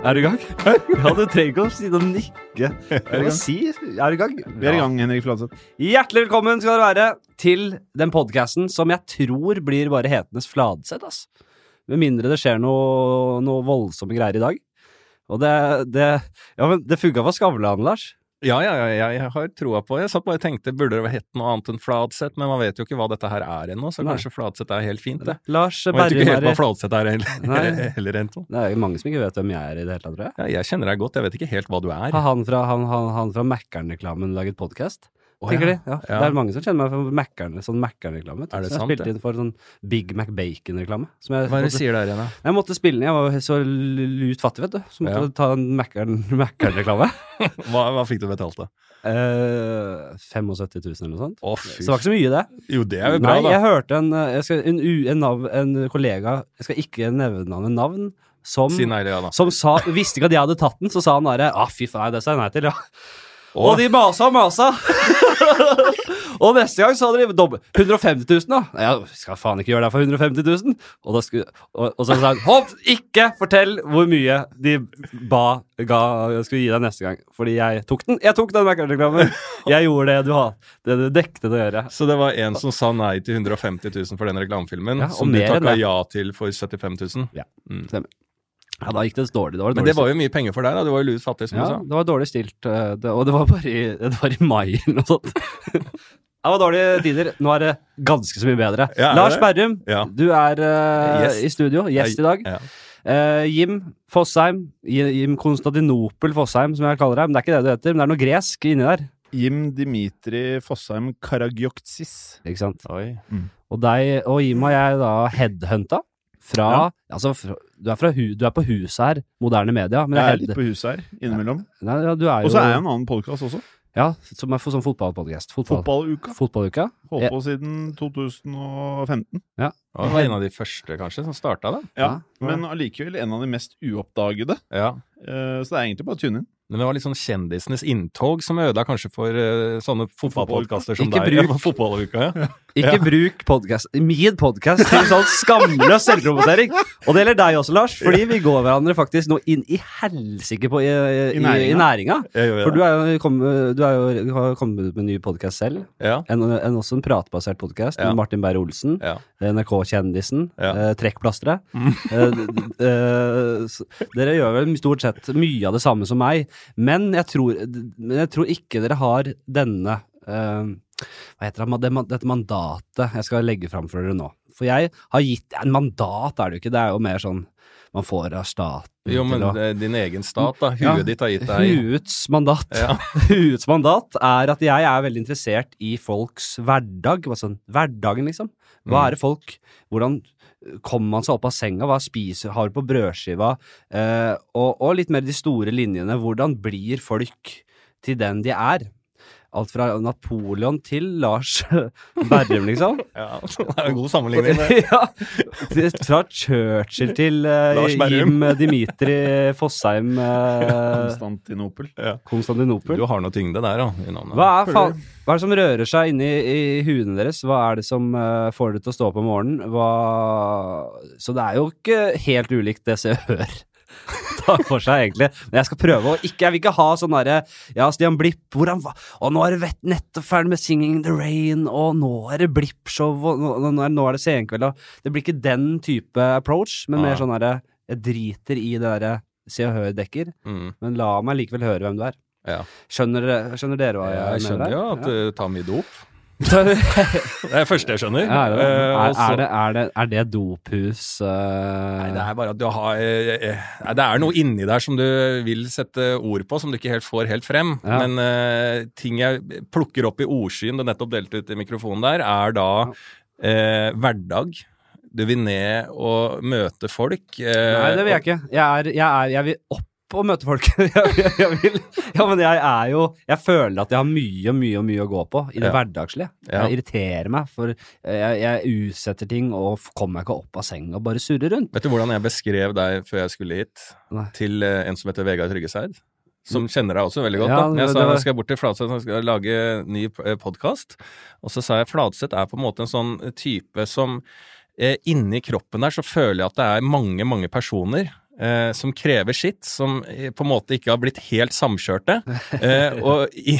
Er du i gang? Ja, du trenger ikke å si noe nikke. Er du i gang? Si, er du i gang? Vi er i gang, Henrik Fladseth. Hjertelig velkommen skal dere være til den podcasten som jeg tror blir bare hetenes Fladseth, ass. Med mindre det skjer noe, noe voldsomme greier i dag. Og det, det Ja, men det funka for Skavlan, Lars. Ja, ja, ja, jeg har troa på det. Jeg satt bare og tenkte, burde det hett noe annet enn Fladseth? Men man vet jo ikke hva dette her er ennå, så Nei. kanskje Fladseth er helt fint, det. Lars Man vet ikke helt hva er Fladseth er heller, heller ennå. Det er jo mange som ikke vet hvem jeg er i det hele tatt, tror jeg. Ja, jeg kjenner deg godt, jeg vet ikke helt hva du er. Har han fra, han, han, han fra Mækkern-reklamen laget podkast? Å, Tenker ja. de? Ja. Ja. Det er mange som kjenner meg fra Mækkern, sånn Mækkern-reklame. vet. Er det jeg spilte det? inn for sånn Big Mac Bacon-reklame. Hva er det du sier der igjen, da? Jeg måtte spille den, jeg var så lut fattig, vet du. Så måtte Ja. jeg ta en Mækkern- Mækkern-reklame. Hva, hva fikk du betalt, da? Eh, 75 000 eller noe sånt. Oh, Så det var ikke så mye, det. Jo, det er jo bra, Nei, da. jeg hørte en, eh, jeg skal, en, en, nav, en kollega, jeg skal ikke nevne han ved navn, som, Si nei, ja som sa, visste ikke at jeg hadde tatt den, så sa han bare ah, fy faen, det sa jeg nei til, ja. Og de masa og masa. og neste gang så hadde de dobbelt 150 000, da. Jeg skal faen ikke gjøre det for 150 000. Og, da skulle, og, og så sa han Hopp, ikke fortell hvor mye de ba ga, skulle gi deg neste gang. Fordi jeg tok den. Jeg tok den Mac-reklamen. Jeg gjorde det du, ha, det du dekte å gjøre. Så det var en som sa nei til 150 000 for den reklamefilmen, Ja, som du takka ja til for 75 000. Ja. Mm. Ja, da gikk det dårlig. Det var Men det var jo mye penger for deg, da. Du var jo lut fattig, som Ja, du sa. det var dårlig stilt, eh, det, og det var bare i, det var i mai eller noe sånt. Det var dårlige tider. Nå er det ganske så mye bedre. Ja, Lars? Berrum, Ja. du er uh, yes. i studio. Gjest i dag. Ja. Uh, Jim Fosheim. Jim Konstantinopel Fosheim, som jeg kaller deg. Men det er ikke det du heter, men det er noe gresk inni der. Jim Dimitri Fossheim Karagioksis. Ikke sant? Oi. Og deg og Jim har jeg da headhunta fra Altså, fra, du, er fra hu, du er på huset her, moderne media. Men Jeg er jeg litt på huset her innimellom. Ja, ja, du er jo Og så er jeg en annen podkast også. Ja, som er for sånn fotballpodcast. Fotball, Fotballuka. Fotballuka. Holdt på siden 2015. Det var en av de første, kanskje, som starta det. Ja, Ja. Men allikevel en av de mest uoppdagede. Ja. Eh, Så det er egentlig bare å tune inn. Men det var litt sånn kjendisenes inntog som ødela kanskje for uh, sånne fotballpodkaster som Ikke deg. bruk- fotballuka, ja. Ikke Ja. bruk podcast, min podkast til sånn skamløs selvpromotering. Og det gjelder deg også, Lars, fordi vi går hverandre faktisk nå inn i helsike på i, i, i, næringa. i næringa. For du, er jo, kom, du er jo, har kommet ut med en ny podkast selv. Ja. En, en, også en pratbasert podkast Ja. med Martin Beyer-Olsen. Ja. NRK-kjendisen. Ja. Eh, trekkplasteret. Mm. Eh, eh, dere gjør vel stort sett mye av det samme som meg, men jeg tror, men jeg tror ikke dere har denne uh, Hva heter det, det, dette mandatet jeg skal legge fram for dere nå. For jeg har gitt En mandat er det jo ikke, det er jo mer sånn man får av staten Jo, men å er din egen stat, da. Huet Ja. ditt har gitt deg Huets mandat. ja. Huets mandat er at jeg er veldig interessert i folks hverdag. Sånn, hverdagen, liksom. Hva Mm. er det folk Hvordan kommer man seg opp av senga? Hva spiser har du på brødskiva? Eh, og, og litt mer de store linjene. Hvordan blir folk til den de er? Alt fra Napoleon til Lars Berrum, liksom. ja. Det er en god sammenligning. det. ja, fra Churchill til uh, Lars Jim Dimitri Fossheim uh, Konstantinopel. Konstantinopel. Du har noe tyngde der, da, i navnet. Hva er, faen, hva er det som rører seg inni i huene deres? Hva er det som uh, får dere til å stå opp om morgenen? Hva... Så det er jo ikke helt ulikt det som jeg Hør tar for seg, egentlig. Men jeg skal prøve å ikke Jeg vil ikke ha sånn derre Ja, Stian Blipp, hvordan var Og nå er det nettopp ferdig med Singing in the Rain, og nå er det Blipp-show, og nå, nå, nå er det Senkveld, og Det blir ikke den type approach, men mer sånn derre Jeg driter i det derre Se og Hør-dekker, Mm. men la meg likevel høre hvem du er. Ja. Skjønner, skjønner dere hva jeg, Jeg skjønner jo at du tar mye dop. Ja. Det er det første jeg skjønner. Ja, er, det, det? Eh, er, er, det, er, det, er det dophus eh, Nei, det er bare at du har eh, Det er noe inni der som du vil sette ord på, som du ikke helt får helt frem. Ja. Men ting jeg plukker opp i ordskyen du nettopp delte ut i mikrofonen der, er da eh, hverdag. Du vil ned og møte folk. Nei, det vil jeg ikke. Jeg, er, jeg, er, jeg vil opp og møte folk. jeg, jeg, jeg vil, ja, men jeg er jo Jeg føler at jeg har mye, mye mye å gå på i det Ja. hverdagslige. Ja. Jeg irriterer meg, for jeg, jeg utsetter ting og kommer meg ikke opp av senga og bare surrer rundt. Vet du hvordan jeg beskrev deg før jeg skulle hit, Nei. til eh, en som heter Vegard Tryggeseid? Som kjenner deg også veldig godt. Ja, da. Jeg sa jeg skal bort til Flatseth og skal lage ny podkast. Og så sa jeg Flatseth er på en måte en sånn type som eh, Inni kroppen der så føler jeg at det er mange, mange personer. Eh, som krever sitt, som eh, på en måte ikke har blitt helt samkjørte. Eh, og i,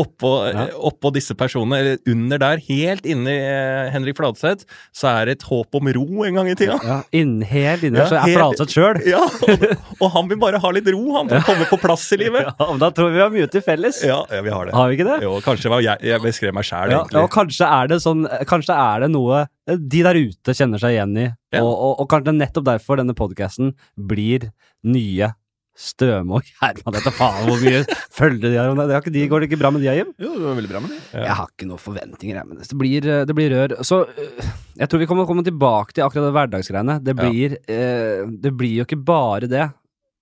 oppå, Ja. oppå disse personene, eller under der, helt inni eh, Henrik Fladseth, så er det et håp om ro en gang i tida. Ja, inn, helt inni Ja, så er helt- Fladseth sjøl. Ja, og, og han vil bare ha litt ro, han, for å komme på plass i livet. Ja, men da tror vi vi har mye til felles. Ja, ja vi har det. Har vi ikke det? Jo, kanskje var jeg, jeg beskrev meg sjæl, Ja, egentlig. og kanskje er det sånn Kanskje er det noe de der ute kjenner seg igjen i, Ja. og, og, og kanskje nettopp derfor denne podkasten blir nye Støme og Gjerman. Dette faen hvor mye følger de har om det. har ikke de, går det ikke bra med de, Jim? Jo, det går veldig bra med de. Ja. Jeg har ikke noen forventninger, jeg, men det blir, det blir rør. Så øh, jeg tror vi kommer kommer tilbake til akkurat det hverdagsgreiene. Det Ja. blir, eh, det blir jo ikke bare det,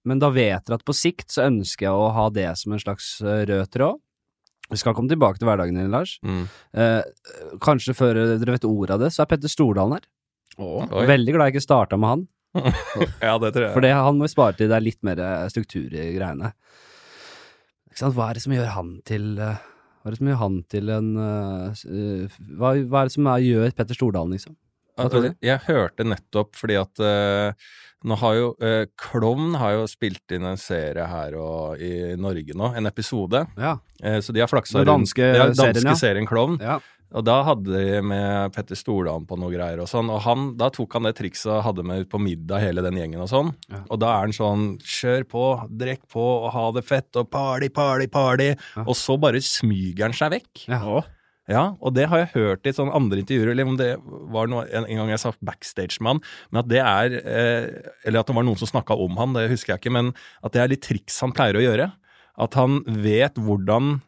men da vet dere at på sikt så ønsker jeg å ha det som en slags eh, rød tråd. Vi skal komme tilbake til hverdagen din, Lars. Mm. Eh, kanskje før dere vet ordet av det, så er Petter Stordalen her. Oi. Veldig glad jeg ikke starta med han, Ja, det tror jeg. for det, han må vi spare til det er litt mer eh, struktur i greiene. Ikke sant? Hva er det som gjør han til eh, Hva er det som gjør han til en eh, hva, hva er det som er, gjør Petter Stordalen, liksom? Altså, Jeg hørte nettopp fordi at uh, nå har jo uh, Klovn har jo spilt inn en serie her og, i Norge nå, en episode. Ja. Uh, så de har flaksa Den danske ja, serien, danske ja. serien Klovn. ja. Og da hadde de med Petter Stordalen på noe greier og sånn, og han, da tok han det trikset og hadde med ut på middag hele den gjengen og sånn. Ja. Og da er han sånn kjør på, drekk på og ha det fett og party, party, party. Ja. Og så bare smyger han seg vekk. Ja. Ja, og det har jeg hørt i sånne andre intervjuer, eller om det var noe, en, en gang jeg sa backstage med han, men at det er eh, Eller at det var noen som snakka om han, det husker jeg ikke, men at det er litt triks han pleier å gjøre. At han vet hvordan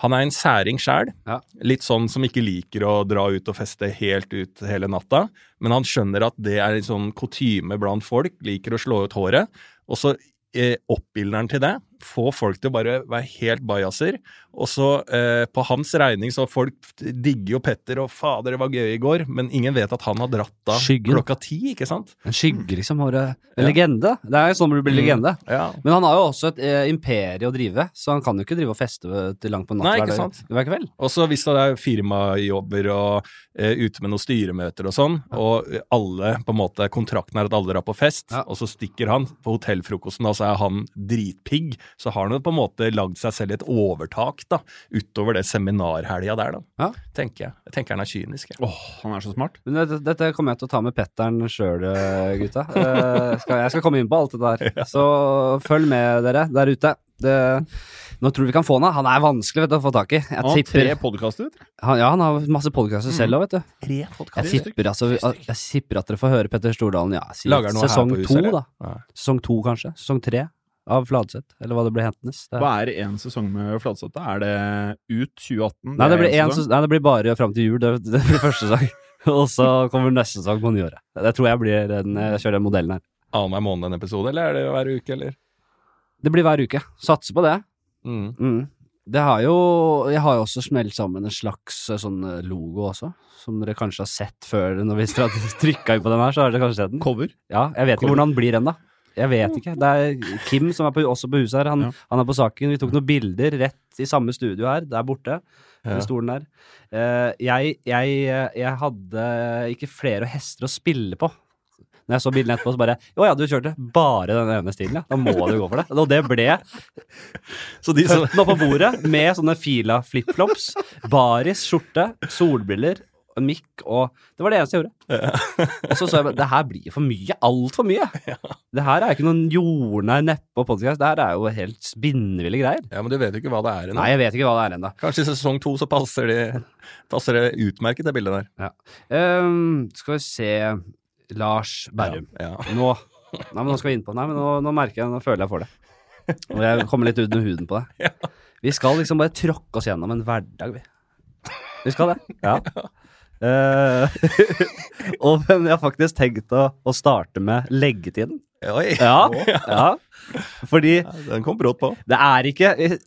Han er en særing sjæl. Ja. Litt sånn som ikke liker å dra ut og feste helt ut hele natta. Men han skjønner at det er en sånn kutyme blant folk. Liker å slå ut håret. Og så eh, oppildner han til det. Få folk til å bare være helt bajaser. Og så eh, på hans regning, så folk digger jo Petter, og fader, det var gøy i går, men ingen vet at han har dratt av Skyggen. klokka ti, ikke sant? En skygge, liksom. Har En Ja. legende. Det er jo sånn du blir Mm. legende. Ja. Men han har jo også et eh, imperie å drive, så han kan jo ikke drive og feste til langt på natt Nei, ikke sant. hver kveld. Og så hvis det er firmajobber og eh, ute med noen styremøter og sånn, og alle på en måte, kontrakten er at alle drar på fest, Ja. og så stikker han på hotellfrokosten, og så er han dritpigg, så har han jo på en måte lagd seg selv et overtak da, utover det seminarhelga der, da. Ja. Tenker jeg. Jeg tenker han er kynisk, jeg. Åh, han er så smart. Men dette, dette kommer jeg til å ta med Petteren sjøl, gutta. Eh, skal, jeg skal komme inn på alt det der. Så følg med, dere der ute. Det, nå tror vi kan få han. Han er vanskelig vet du, å få tak i. Jeg Han har tipper, tre podkaster. han, ja, han har masse podkaster selv òg, vet du. Tre Jeg tipper, altså, jeg tipper at dere får høre Petter Stordalen ja, sesong to, da. Ja. Sesong to, kanskje. Sesong tre av Fladseth, eller hva det ble hentende. Hva er én sesong med Fladseth? da? Er det ut 2018? nei, det blir, en sesong? ses- nei, det blir bare fram til jul. Det, det blir første sesong. Og så kommer neste sesong på nyåret. Det tror jeg blir den, jeg kjører den modellen her. Annenhver måned en episode, eller er det hver uke, eller? Det blir hver uke. Satser på det. Mm. Mm. Det har jo Jeg har jo også smelt sammen en slags eh, sånn eh, logo også, som dere kanskje har sett før når vi trykka inn på den her, så har dere kanskje sett den. Cover. Ja, jeg vet ikke hvordan den blir ennå. Jeg vet ikke. Det er Kim som er på, også på huset her. Han, Ja. han er på saken. Vi tok noen bilder rett i samme studio her, der borte. Ja. Stolen der. Uh, jeg, jeg, jeg hadde ikke flere hester å spille på. Når jeg så bildene etterpå, så bare Å ja, du kjørte bare den ene stilen, ja. Da må du gå for det. Og det ble Så de som oppå bordet med sånne fila flipflops, baris, skjorte, solbriller, en mikk og Det var det eneste jeg gjorde. Og så så jeg bare Det her blir for mye. Altfor mye. Det her er ikke noen jordnær neppe podkast. Det her er jo helt spinnville greier. Ja, men du vet jo ikke hva det er ennå. Nei, jeg vet ikke hva det er ennå. Kanskje i sesong to så passer, de, passer det utmerket, det bildet der. Ehm, skal vi se Lars Berrum. Ja. Nå Nei, men nå skal vi inn på Nei, men nå, nå merker jeg Nå føler jeg for det. Og jeg kommer litt under huden på det. Vi skal liksom bare tråkke oss gjennom en hverdag, vi. Vi skal det. Ja. Eh, og hvem jeg har faktisk tenkt å, å starte med leggetiden. Oi! Ja, ja. Fordi Den kom brått på. det er ikke det,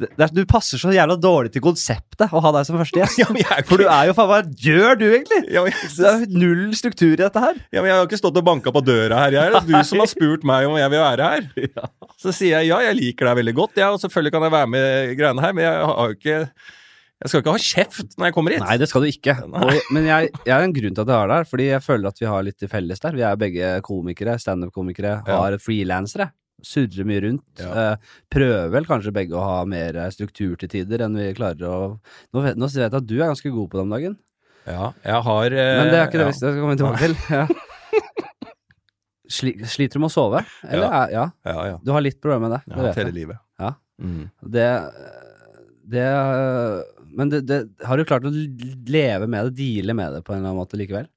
det er, Du passer så jævla dårlig til konseptet å ha deg som første gjest. Ja, jeg ikke- For du er jo faen Hva gjør du egentlig? Ja, men, Det er null struktur i dette her. ja, men jeg har ikke stått og banka på døra her. Jeg. Det er du som har spurt meg om jeg vil være her. Så sier jeg ja, jeg liker deg veldig godt, ja, og selvfølgelig kan jeg være med i greiene her, men jeg har jo ikke Jeg skal ikke ha kjeft når jeg kommer hit. Nei, det skal du ikke. Og, men jeg, jeg har en grunn til at jeg det her, fordi jeg føler at vi har litt til felles der. Vi er begge komikere, standup-komikere, Ja. har frilansere. Surrer mye rundt. Ja. Eh, prøver vel kanskje begge å ha mer eh, struktur til tider enn vi klarer å Nå vet, nå vet jeg at du er ganske god på det om dagen, Ja, jeg har eh, men det er ikke det ja. vi skal komme tilbake til. Ja. Sli, sliter du med å sove? Eller? Ja. er- ja. Ja, ja. Du har litt problemer med det. Ja, det hele jeg. livet. Ja. Mm. Det, det Men det, det, har du klart å leve med det, deale med det på en eller annen måte likevel?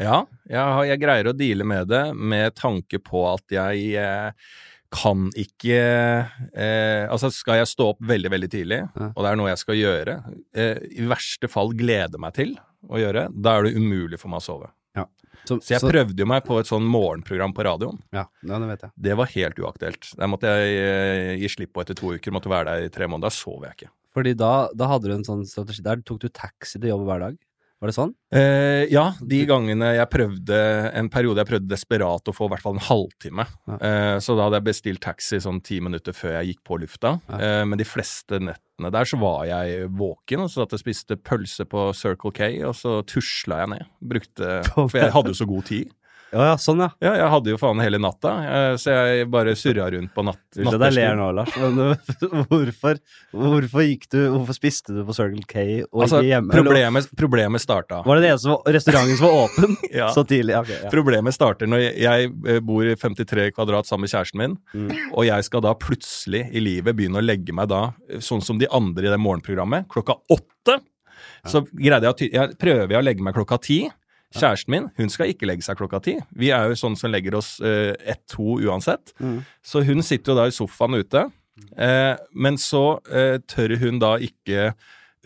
Ja, jeg, har, jeg greier å deale med det med tanke på at jeg eh, kan ikke eh, Altså, skal jeg stå opp veldig, veldig tidlig, Ja. og det er noe jeg skal gjøre, eh, i verste fall glede meg til å gjøre, da er det umulig for meg å sove. Så, Så jeg prøvde jo meg på et sånn morgenprogram på radioen. Ja, ja, det vet jeg. Det var helt uaktuelt. Der måtte jeg eh, gi slipp på etter to uker, måtte være der i tre måneder. Da sov jeg ikke. Fordi da, da hadde du en sånn strategi Der tok du taxi til jobb hver dag. Var det sånn? Eh, ja, de gangene jeg prøvde En periode jeg prøvde desperat å få i hvert fall en halvtime. Ja. Eh, så da hadde jeg bestilt taxi sånn ti minutter før jeg gikk på lufta. Ja. Eh, men de fleste nettene der så var jeg våken, og så at jeg spiste pølse på Circle K, og så tusla jeg ned. Brukte For jeg hadde jo så god tid. Ja, ja, sånn, ja. Ja, jeg hadde jo faen hele natta, eh, så jeg bare surra rundt på natt. At jeg ler nå, Lars. Men hvorfor, hvorfor gikk du Hvorfor spiste du på Circle K og Altså, ikke hjemme? Problemet, problemet starta. Var det det eneste restauranten som var åpen Ja. så tidlig? Okay, ja. Problemet starter når jeg, jeg eh, bor i 53 kvadrat sammen med kjæresten min, Mm. og jeg skal da plutselig i livet begynne å legge meg da, eh, sånn som de andre i det morgenprogrammet, klokka åtte. Så greide jeg å jeg prøver jeg å legge meg klokka ti. Kjæresten min hun skal ikke legge seg klokka ti. Vi er jo sånn som legger oss uh, ett-to uansett. Mm. Så hun sitter jo da i sofaen ute. uh, men så uh, tør hun da ikke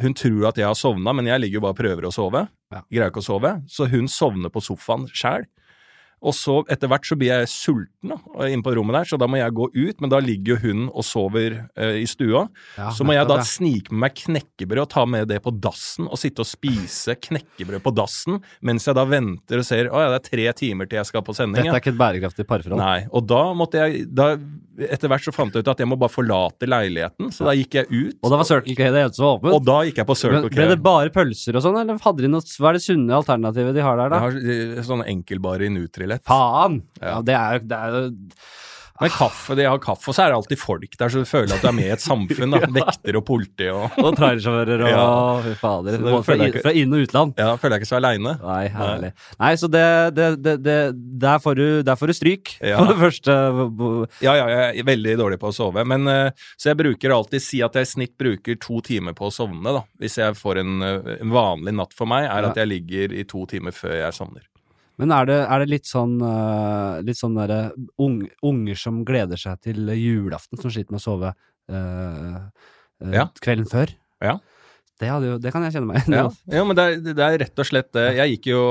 Hun tror at jeg har sovna, men jeg ligger jo bare og prøver å sove. Ja. Greier ikke å sove. Så hun sovner på sofaen sjæl. Og så etter hvert så blir jeg sulten da, inne på rommet der, så da må jeg gå ut. Men da ligger jo hun og sover uh, i stua. Ja, så må jeg da snike med meg knekkebrød og ta med det på dassen og sitte og spise knekkebrød på dassen mens jeg da venter og ser å ja, det er tre timer til jeg skal på sending. Dette er ikke et bærekraftig parforhold. Nei, og da måtte jeg da, Etter hvert så fant jeg ut at jeg må bare forlate leiligheten, så da gikk jeg ut. Og da var Circle K det eneste som var åpent? og da gikk jeg på Circle K. Ble det bare pølser og sånn, eller hadde de noe Hva er det sunne alternativet de har der, da? Jeg har eh, enkelbare i Nutrilett. Faen! Ja. Ja, det er det er Men kaffe, de har kaffe, og så er det alltid folk der, så du føler at du er med i et samfunn. da. Vekter og politi og Og trailersjåfører og Ja. Fy fader. Fra, ikke- fra inn- og utland. Ja, føler jeg ikke så aleine. Nei, herlig. Nei, så det, det, det, det der, får du, der får du stryk, Ja. for det første. Ja, ja, jeg er veldig dårlig på å sove. Men, eh, så jeg bruker alltid si at jeg i snitt bruker to timer på å sovne. da. Hvis jeg får en, eh, en vanlig natt for meg, er at jeg ligger i to timer før jeg sovner. Men er det, er det litt sånn, uh, litt sånn derre ung, unger som gleder seg til julaften, som sliter med å sove uh, uh, Ja. kvelden før? Ja. Det, jo, det kan jeg kjenne meg igjen. Ja, altså. ja men det er, det er rett og slett det. Jeg gikk jo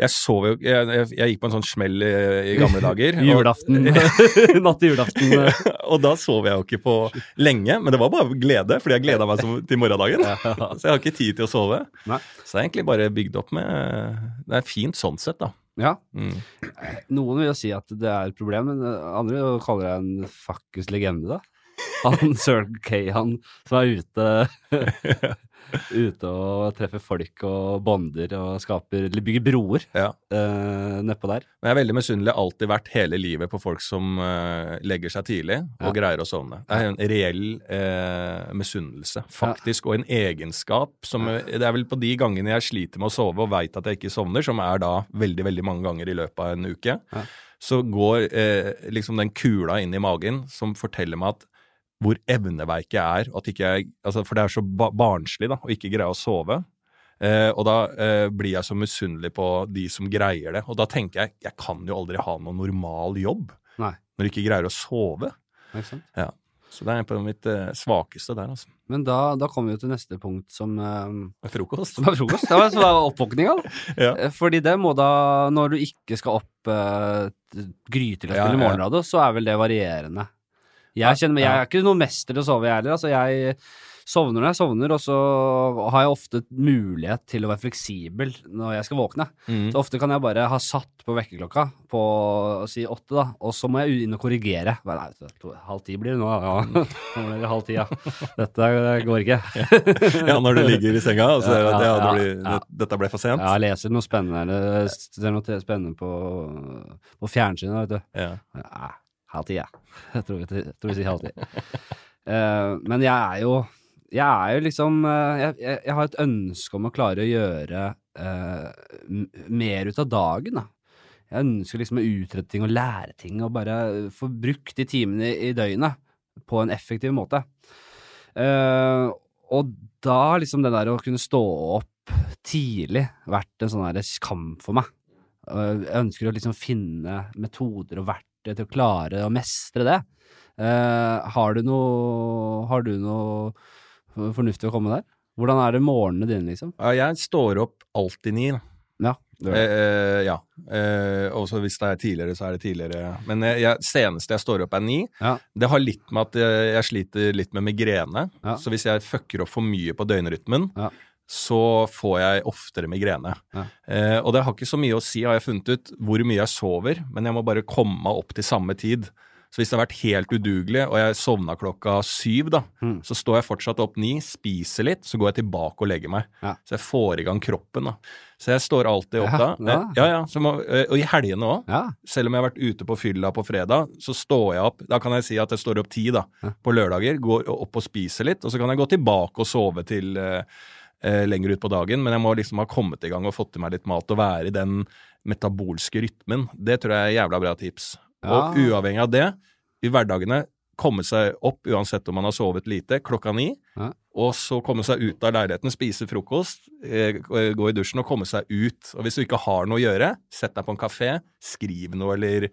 Jeg sov jo Jeg, jeg, jeg gikk på en sånn smell i, i gamle dager. Julaften. Natt til julaften. og da sov jeg jo ikke på lenge, men det var bare glede, fordi jeg gleda meg som, til morgendagen. Så jeg har ikke tid til å sove. Nei. Så det er egentlig bare bygd opp med Det er fint sånn sett, da. Ja. Mm. Noen vil jo si at det er et problem, men andre vil jo kalle deg en fuckings legende, da. Han Circle K, han som er ute Ute og treffer folk og bonder og skaper Eller bygger broer Ja. uh, nedpå der. Men jeg er veldig misunnelig. Alltid vært hele livet på folk som eh, legger seg tidlig og Ja. greier å sovne. Det er en reell eh, misunnelse, faktisk, og en egenskap som Det er vel på de gangene jeg sliter med å sove og veit at jeg ikke sovner, som er da veldig, veldig mange ganger i løpet av en uke, Ja. så går liksom den kula inn i magen som forteller meg at hvor evneveik jeg er, at ikke jeg altså For det er så ba barnslig da, å ikke greie å sove. Eh, og da eh, blir jeg så misunnelig på de som greier det. Og da tenker jeg jeg kan jo aldri ha noen normal jobb Nei. når du ikke greier å sove. Sant? Så det er på mitt eh, svakeste der, altså. Men da, da kommer vi jo til neste punkt, som, uh, Frokost. som er frokost. Det var, var oppvåkninga. da. Ja. Eh, Fordi det må da, når du ikke skal opp uh, grytidlig og Ja, spille ja. morgenradio, så er vel det varierende. Jeg kjenner jeg er ikke noen mester til å sove, jeg heller. Altså, jeg sovner når jeg sovner, og så har jeg ofte mulighet til å være fleksibel når jeg skal våkne. Mm. Så ofte kan jeg bare ha satt på vekkerklokka på å si åtte, da, og så må jeg inn og korrigere. Nei, nei to, halv ti blir det nå, ja. Nå blir det halv ti, ja. Dette går ikke. Ja, når du ligger i senga at ja, Ja, det blir, ja. dette ble for sent. Ja, jeg leser noe spennende, ser noe spennende på, på fjernsynet, vet du. Ja. Ja. Jeg tror vi, tror vi sier halv ti. Eh, men jeg er jo Jeg er jo liksom uh, jeg, jeg, har et ønske om å klare å gjøre uh, mer ut av dagen, da. Jeg ønsker liksom å utrette ting og lære ting og bare få brukt de timene i, døgnet på en effektiv måte. Og da har liksom det der å kunne stå opp tidlig vært en sånn kamp for meg. Jeg ønsker å liksom finne metoder og verktøy til å klare å mestre det. Eh, har du noe Har du noe fornuftig å komme der? Hvordan er det morgenene dine, liksom? Jeg står opp alltid ni. da. Ja. Eh, ja. Eh, og hvis det er tidligere, så er det tidligere. Men jeg, jeg, seneste jeg står opp, er ni. Ja. Det har litt med at jeg, jeg sliter litt med migrene. Ja. Så hvis jeg fucker opp for mye på døgnrytmen, Ja. Så får jeg oftere migrene. Ja. Eh, og det har ikke så mye å si, har jeg funnet ut, hvor mye jeg sover, men jeg må bare komme meg opp til samme tid. Så hvis det har vært helt udugelig, og jeg sovna klokka syv, da, Mm. så står jeg fortsatt opp ni, spiser litt, så går jeg tilbake og legger meg. Ja. Så jeg får i gang kroppen, da. Så jeg står alltid opp Ja, da. ja. Eh, ja, så må, eh, og i helgene òg. Selv om jeg har vært ute på fylla på fredag, så står jeg opp Da kan jeg si at jeg står opp ti, da. På lørdager. Går opp og spiser litt, og så kan jeg gå tilbake og sove til eh, eh, lenger ut på dagen. Men jeg må liksom ha kommet i gang og fått i meg litt mat og være i den metabolske rytmen. Det tror jeg er jævla bra tips. Og uavhengig av det, i hverdagene komme seg opp uansett om man har sovet lite, klokka ni. Ja. Og så komme seg ut av leiligheten, spise frokost, eh, gå i dusjen og komme seg ut. Og hvis du ikke har noe å gjøre, sett deg på en kafé, skriv noe eller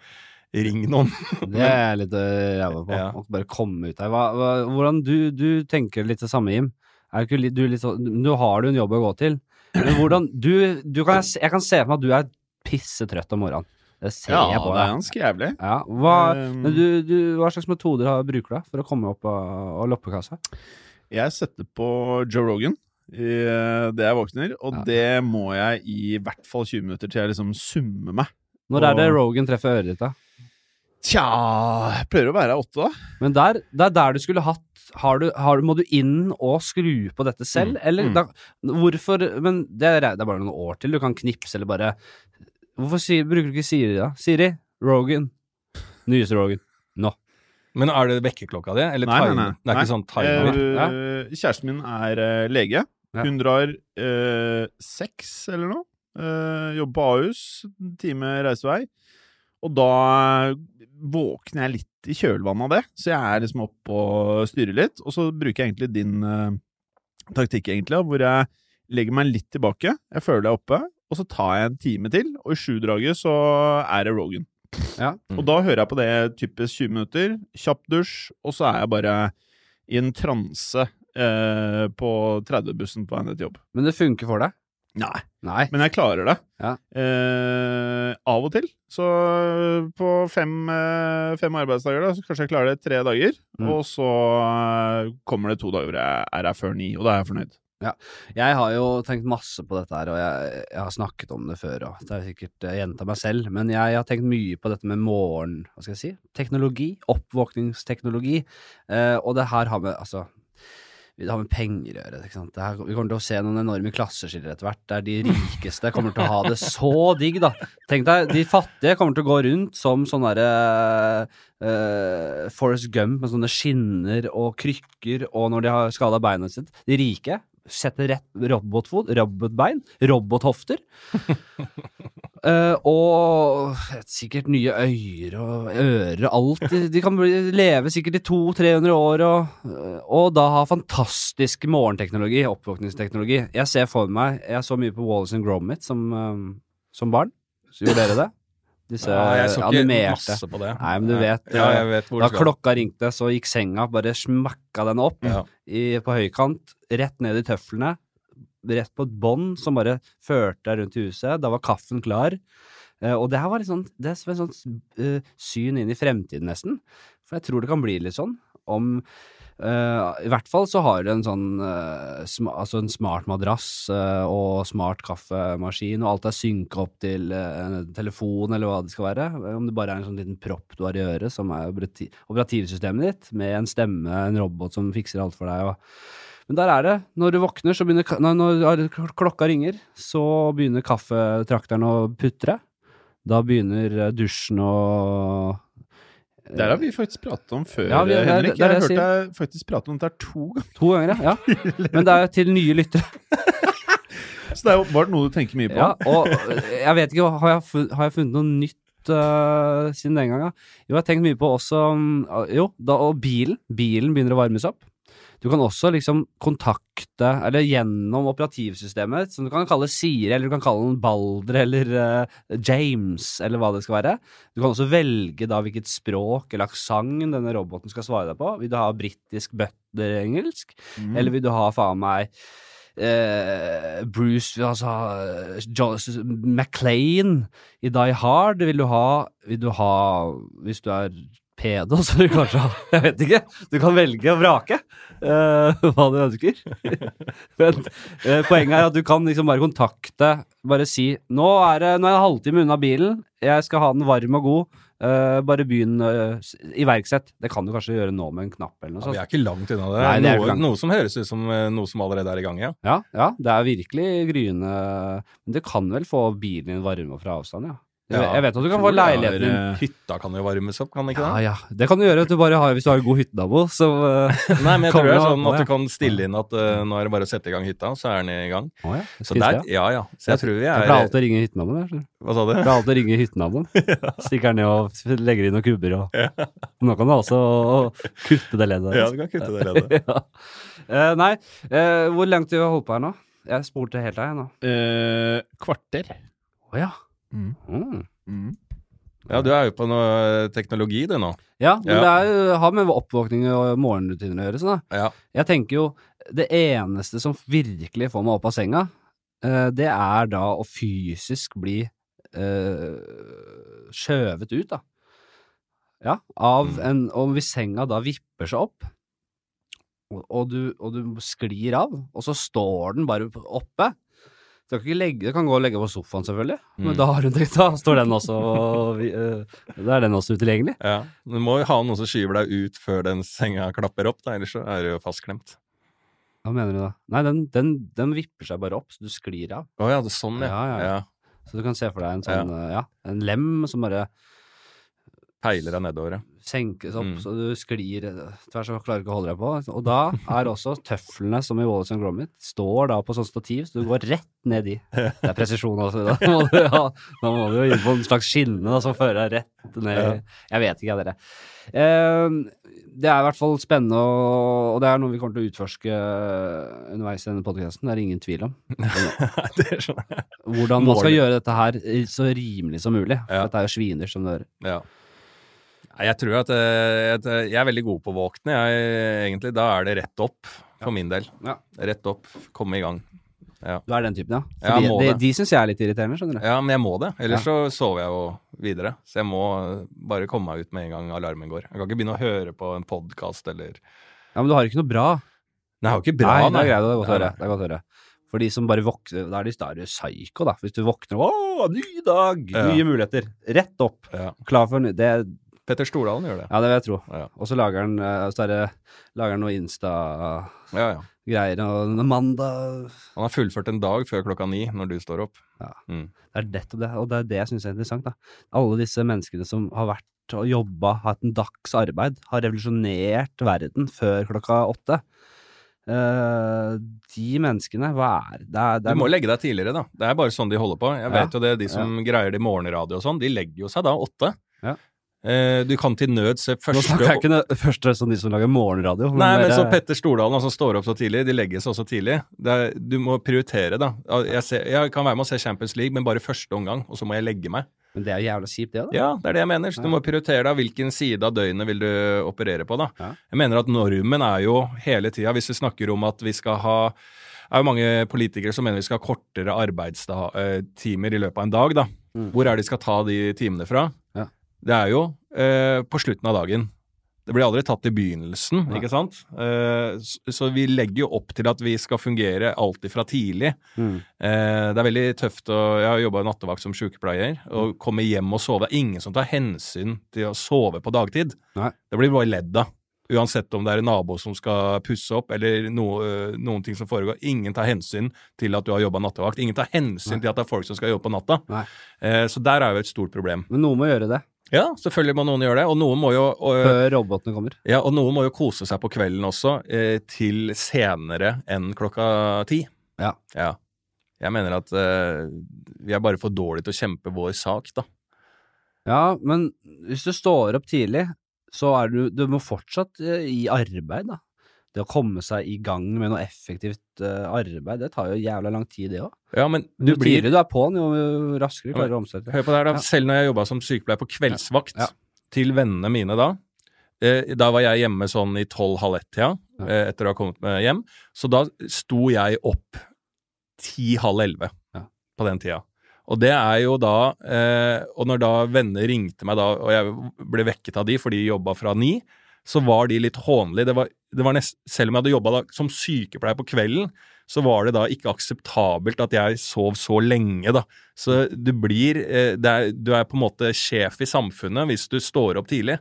ring noen. Det er jeg litt øh, ræva på. Ja. Bare komme ut der. Hva, hva, hvordan du, du tenker litt det samme, Jim? Ikke du sånn Nå har du en jobb å gå til. Men hvordan Du, du kan, jeg kan se for meg at du er pissetrøtt om morgenen. Det ser Ja, jeg på det er ganske jævlig. Ja, hva, Um, du, du, hva slags metoder bruker du for å komme opp av, av loppekassa? Jeg setter på Joe Rogan eh, det jeg våkner, og Ja. det må jeg i hvert fall 20 minutter til jeg liksom summer meg. Når er det Rogan treffer øret ditt, da? Tja, prøver å være åtte, da. Men der, det er der du skulle hatt har du, har, Må du inn og skru på dette selv, Mm, eller mm. da, Hvorfor Men det er, det er bare noen år til. Du kan knipse eller bare Hvorfor si, bruker du ikke Siri, da? Siri, Rogan. Nyeste Rogan. Nå. Men er det vekkerklokka di? Eller Nei, nei, time? nei. Det er ikke Nei. sånn timer? Eh, kjæresten min er eh, lege. Ja. Hun drar eh, seks eller noe. Eh, jobber på Ahus, en time reisevei. Og da våkner jeg litt i kjølvannet av det, så jeg er liksom oppe og styrer litt. Og så bruker jeg egentlig din uh, taktikk, egentlig, hvor jeg legger meg litt tilbake. Jeg føler jeg er oppe, og så tar jeg en time til, og i sju-draget så er det Rogan. Ja. Og da hører jeg på det typisk 20 minutter, kjapp dusj, og så er jeg bare i en transe eh, på 30-bussen på vei ned til jobb. Men det funker for deg? Nei. Nei. Men jeg klarer det. Ja. Eh, av og til. Så på fem, eh, fem arbeidsdager, da, så kanskje jeg klarer det tre dager. Mm. Og så eh, kommer det to dager hvor jeg er her før ni, og da er jeg fornøyd. Ja. Jeg har jo tenkt masse på dette her, og jeg, jeg har snakket om det før, og det er sikkert jeg gjentar meg selv, men jeg, har tenkt mye på dette med morgen, hva skal jeg si, teknologi, oppvåkningsteknologi, eh, og det her har med, altså, det har med penger å gjøre, ikke sant? Her, vi kommer til å se noen enorme klasseskiller etter hvert, der de rikeste kommer til å ha det så digg, da. Tenk deg, de fattige kommer til å gå rundt som sånne derre uh, Forest Gump med sånne skinner og krykker, og når de har skada beinet sitt. De rike setter rett robotfot, robotbein, robothofter. uh, og sikkert nye øyer og ører og alt. De, kan bli, leve sikkert i 200-300 år og, og da ha fantastisk morgenteknologi, oppvåkningsteknologi. Jeg ser for meg Jeg så mye på Wallace and Gromit som, um, som barn. Så gjorde dere det? Disse Ja, jeg så ikke animerte. masse på det. Nei, men du vet, Ja, jeg vet Da klokka ringte, så gikk senga, bare smakka den opp Ja. i, på høykant, rett ned i tøflene, rett på et bånd som bare førte deg rundt i huset. Da var kaffen klar. Eh, og det her var litt sånn, det er et sånt eh, syn inn i fremtiden, nesten. For jeg tror det kan bli litt sånn om Eh, I hvert fall så har du en sånn uh, sma, altså en smart madrass uh, og smart kaffemaskin, og alt er synka opp til en telefon eller hva det skal være. Om det bare er en sånn liten propp du har i øret, som er operativsystemet ditt, med en stemme, en robot som fikser alt for deg. Og. Men der er det. Når du våkner, så begynner når, klokka ringer, så begynner kaffetrakteren å putre. Da begynner dusjen å Der har vi faktisk pratet om før, Ja, vi- det er- Henrik. det det, Jeg har hørt deg faktisk prate om dette her to ganger. To ganger, ja. Men det er til nye lyttere. Så det er bare noe du tenker mye på. Ja, og jeg vet ikke, har jeg, funnet, har jeg funnet noe nytt uh, siden den gangen? Jo, jeg har tenkt mye på også um, Jo, da, og bilen. Bilen begynner å varmes opp. Du kan også liksom kontakte, eller gjennom operativsystemet, som du kan kalle Siri, eller du kan kalle den Balder, eller uh, James, eller hva det skal være. Du kan også velge da hvilket språk eller aksent denne roboten skal svare deg på. Vil du ha britisk butler-engelsk, Mm. eller vil du ha faen meg Uh, Bruce altså, John, McLean i Die Hard vil du ha Vil du ha Hvis du er pedo, så vil du kanskje har, Jeg vet ikke. Du kan velge og vrake uh, hva du ønsker. Men uh, poenget er at du kan liksom bare kontakte Bare si nå er det nå er jeg en halvtime unna bilen, jeg skal ha den varm og god. Uh, bare begynn uh, iverksett. Det kan du kanskje gjøre nå med en knapp eller noe Ja, vi er ikke langt unna det. Nei, det noe, langt. noe som høres ut som noe som allerede er i gang, ja. Ja, ja, det er virkelig gryende Men du kan vel få bilen din varme fra avstand, ja. Jeg, Ja, vet- jeg vet at du kan få leiligheten din eh, Hytta kan jo varmes opp, kan det ikke Ja, det? ja. Det kan du gjøre at du bare har, hvis du har en god hyttenabo. Så eh, Nei, men jeg tror det er sånn at du kan stille inn at uh, nå er det bare å sette i gang hytta, så er den i gang. Å ja, Så der, ja ja. Så jeg tror vi Jeg er pleier alltid å ringe hyttenaboen. jeg, skjønner. Hva sa du? Jeg pleier alltid å ringe hyttenaboen. Stikker ned og legger inn noen kubber og Nå kan du altså kutte det leddet. Ja, du kan kutte det leddet. ja. Uh, nei, uh, hvor langt har vi holdt på her nå? Jeg spurte helt deg nå. Uh, kvarter. Å ja. Mm. Mm. Mm. Ja, du er jo på noe eh, teknologi, du nå. Ja, men Ja. det er, jo- har med oppvåkning og morgenrutiner å gjøre. Sånn, da. Ja. Jeg tenker jo det eneste som virkelig får meg opp av senga, eh, det er da å fysisk bli eh, skjøvet ut, da. Ja, av Mm. en Og hvis senga da vipper seg opp, og, og, du, og du sklir av, og så står den bare oppe du kan, ikke legge, du kan gå og legge på sofaen, selvfølgelig, men Mm. da, har du, da står den også vi- uh, Da er den også utilgjengelig. ja. Du må jo ha noen som skyver deg ut før den senga klapper opp, da, ellers så er du jo fastklemt. Hva mener du da? Nei, den, den, den vipper seg bare opp, så du sklir av. Å ja, det er sånn, ja. Ja, ja, ja. Så du kan se for deg en sånn, eh, ja, en lem som bare Peiler deg nedover, ja. senkes opp, Mm. så du sklir eh, tvers og klarer ikke å holde deg på. Og da er også tøflene, som i Wallace and Gromit, står da på sånn stativ, så du går rett ned i. Det er presisjon også. Da må du, ja, da må du jo inn på en slags skinne da, som fører deg rett ned. i- Jeg vet ikke, jeg, dere. Eh, det er i hvert fall spennende, og, det er noe vi kommer til å utforske underveis i denne podkasten. Det er det ingen tvil om. det skjønner jeg. Hvordan man skal gjøre dette her så rimelig som mulig. Ja. Dette er jo sviner som det hører. Ja. Nei, Jeg tror at, eh, eh, jeg er veldig god på å våkne. Egentlig, da er det rett opp, for min del. Ja. Rett opp, komme i gang. Du er den typen, ja? Ja, de, det. de syns jeg er litt irriterende, skjønner du. Ja, men jeg må det. Ellers så sover jeg jo videre. Så jeg må eh, bare komme meg ut med en gang alarmen går. Jeg kan ikke begynne å høre på en podkast eller Ja, Men du har ikke noe bra. Nei, jeg har ikke bra, nei, greit. Det er godt å Nei, høre. Det er godt å høre. For de som bare våkner Da er de er psyko, da. Hvis du våkner Å, ny dag! Ja. Nye muligheter. Rett opp. Ja. Klar for ny det, Petter Stordalen gjør det. Ja, det vil jeg tro. Ja, Og så lager han han noe Insta-greier. ja. ja. Mandag Han har fullført en dag før klokka ni når du står opp. Ja. Mm. Det er nettopp det, og det er det jeg syns er interessant. da. Alle disse menneskene som har vært og jobba, hatt en dags arbeid, har revolusjonert verden før klokka åtte. Uh, de menneskene, hva er det? er, det Du må legge deg tidligere, da. Det er bare sånn de holder på. Jeg Ja. vet jo det, de som greier det i morgenradio og sånn, de legger jo seg da åtte. Ja. Eh, du kan til nød se første Nå snakker jeg ikke det første som om de som lager morgenradio. Nei, men så Petter Stordalen, som står opp så tidlig, de legger seg også tidlig. Det er, du må prioritere, da. Jeg, ser, jeg kan være med å se Champions League, men bare første omgang, og så må jeg legge meg. Men det er jævla kjipt, det, da. Ja, det er det jeg mener. Så du må prioritere da hvilken side av døgnet vil du operere på, da. Ja. Jeg mener at normen er jo hele tida, hvis vi snakker om at vi skal ha det er jo mange politikere som mener vi skal ha kortere arbeidstimer i løpet av en dag. da. Mm. Hvor er det de skal ta de timene fra? Det er jo eh, på slutten av dagen. Det blir aldri tatt i begynnelsen, Nei. ikke sant? Eh, så, så vi legger jo opp til at vi skal fungere alltid fra tidlig. Mm. Eh, det er veldig tøft å Jeg har jobba nattevakt som sykepleier, Å komme hjem og sove. Det er ingen som tar hensyn til å sove på dagtid. Nei. Det blir bare ledd av. Uansett om det er en nabo som skal pusse opp, eller noe, noen ting som foregår. Ingen tar hensyn til at du har jobba nattevakt. Ingen tar hensyn Nei. til at det er folk som skal jobbe på natta. Eh, så der er jo et stort problem. Men noen må gjøre det Ja, selvfølgelig må noen gjøre det, og noen må jo og, før robotene kommer. ja, og noen må jo kose seg på kvelden også, eh, til senere enn klokka ti. Ja. ja. Jeg mener at eh, vi er bare for dårlige til å kjempe vår sak, da. Ja, men hvis du står opp tidlig, så er du Du må fortsatt eh, i arbeid, da. Det å komme seg i gang med noe effektivt eh, arbeid, det tar jo jævla lang tid, det òg. Ja, men Jo du blir tidligere du er på'n, jo raskere klarer du å omsette. Hør på det her, da. Ja. Selv når jeg jobba som sykepleier på kveldsvakt Ja. til vennene mine da, eh, da var jeg hjemme sånn i tolv-halv ett-tida, Ja. eh, etter å ha kommet meg hjem, så da sto jeg opp ti-halv elleve Ja. på den tida. Og det er jo da eh, Og når da venner ringte meg da, og jeg ble vekket av de, for de jobba fra ni, så var de litt hånlige. Det var, det var nest, selv om jeg hadde jobba som sykepleier på kvelden, så var det da ikke akseptabelt at jeg sov så lenge, da. Så du blir eh, er, Du er på en måte sjef i samfunnet hvis du står opp tidlig.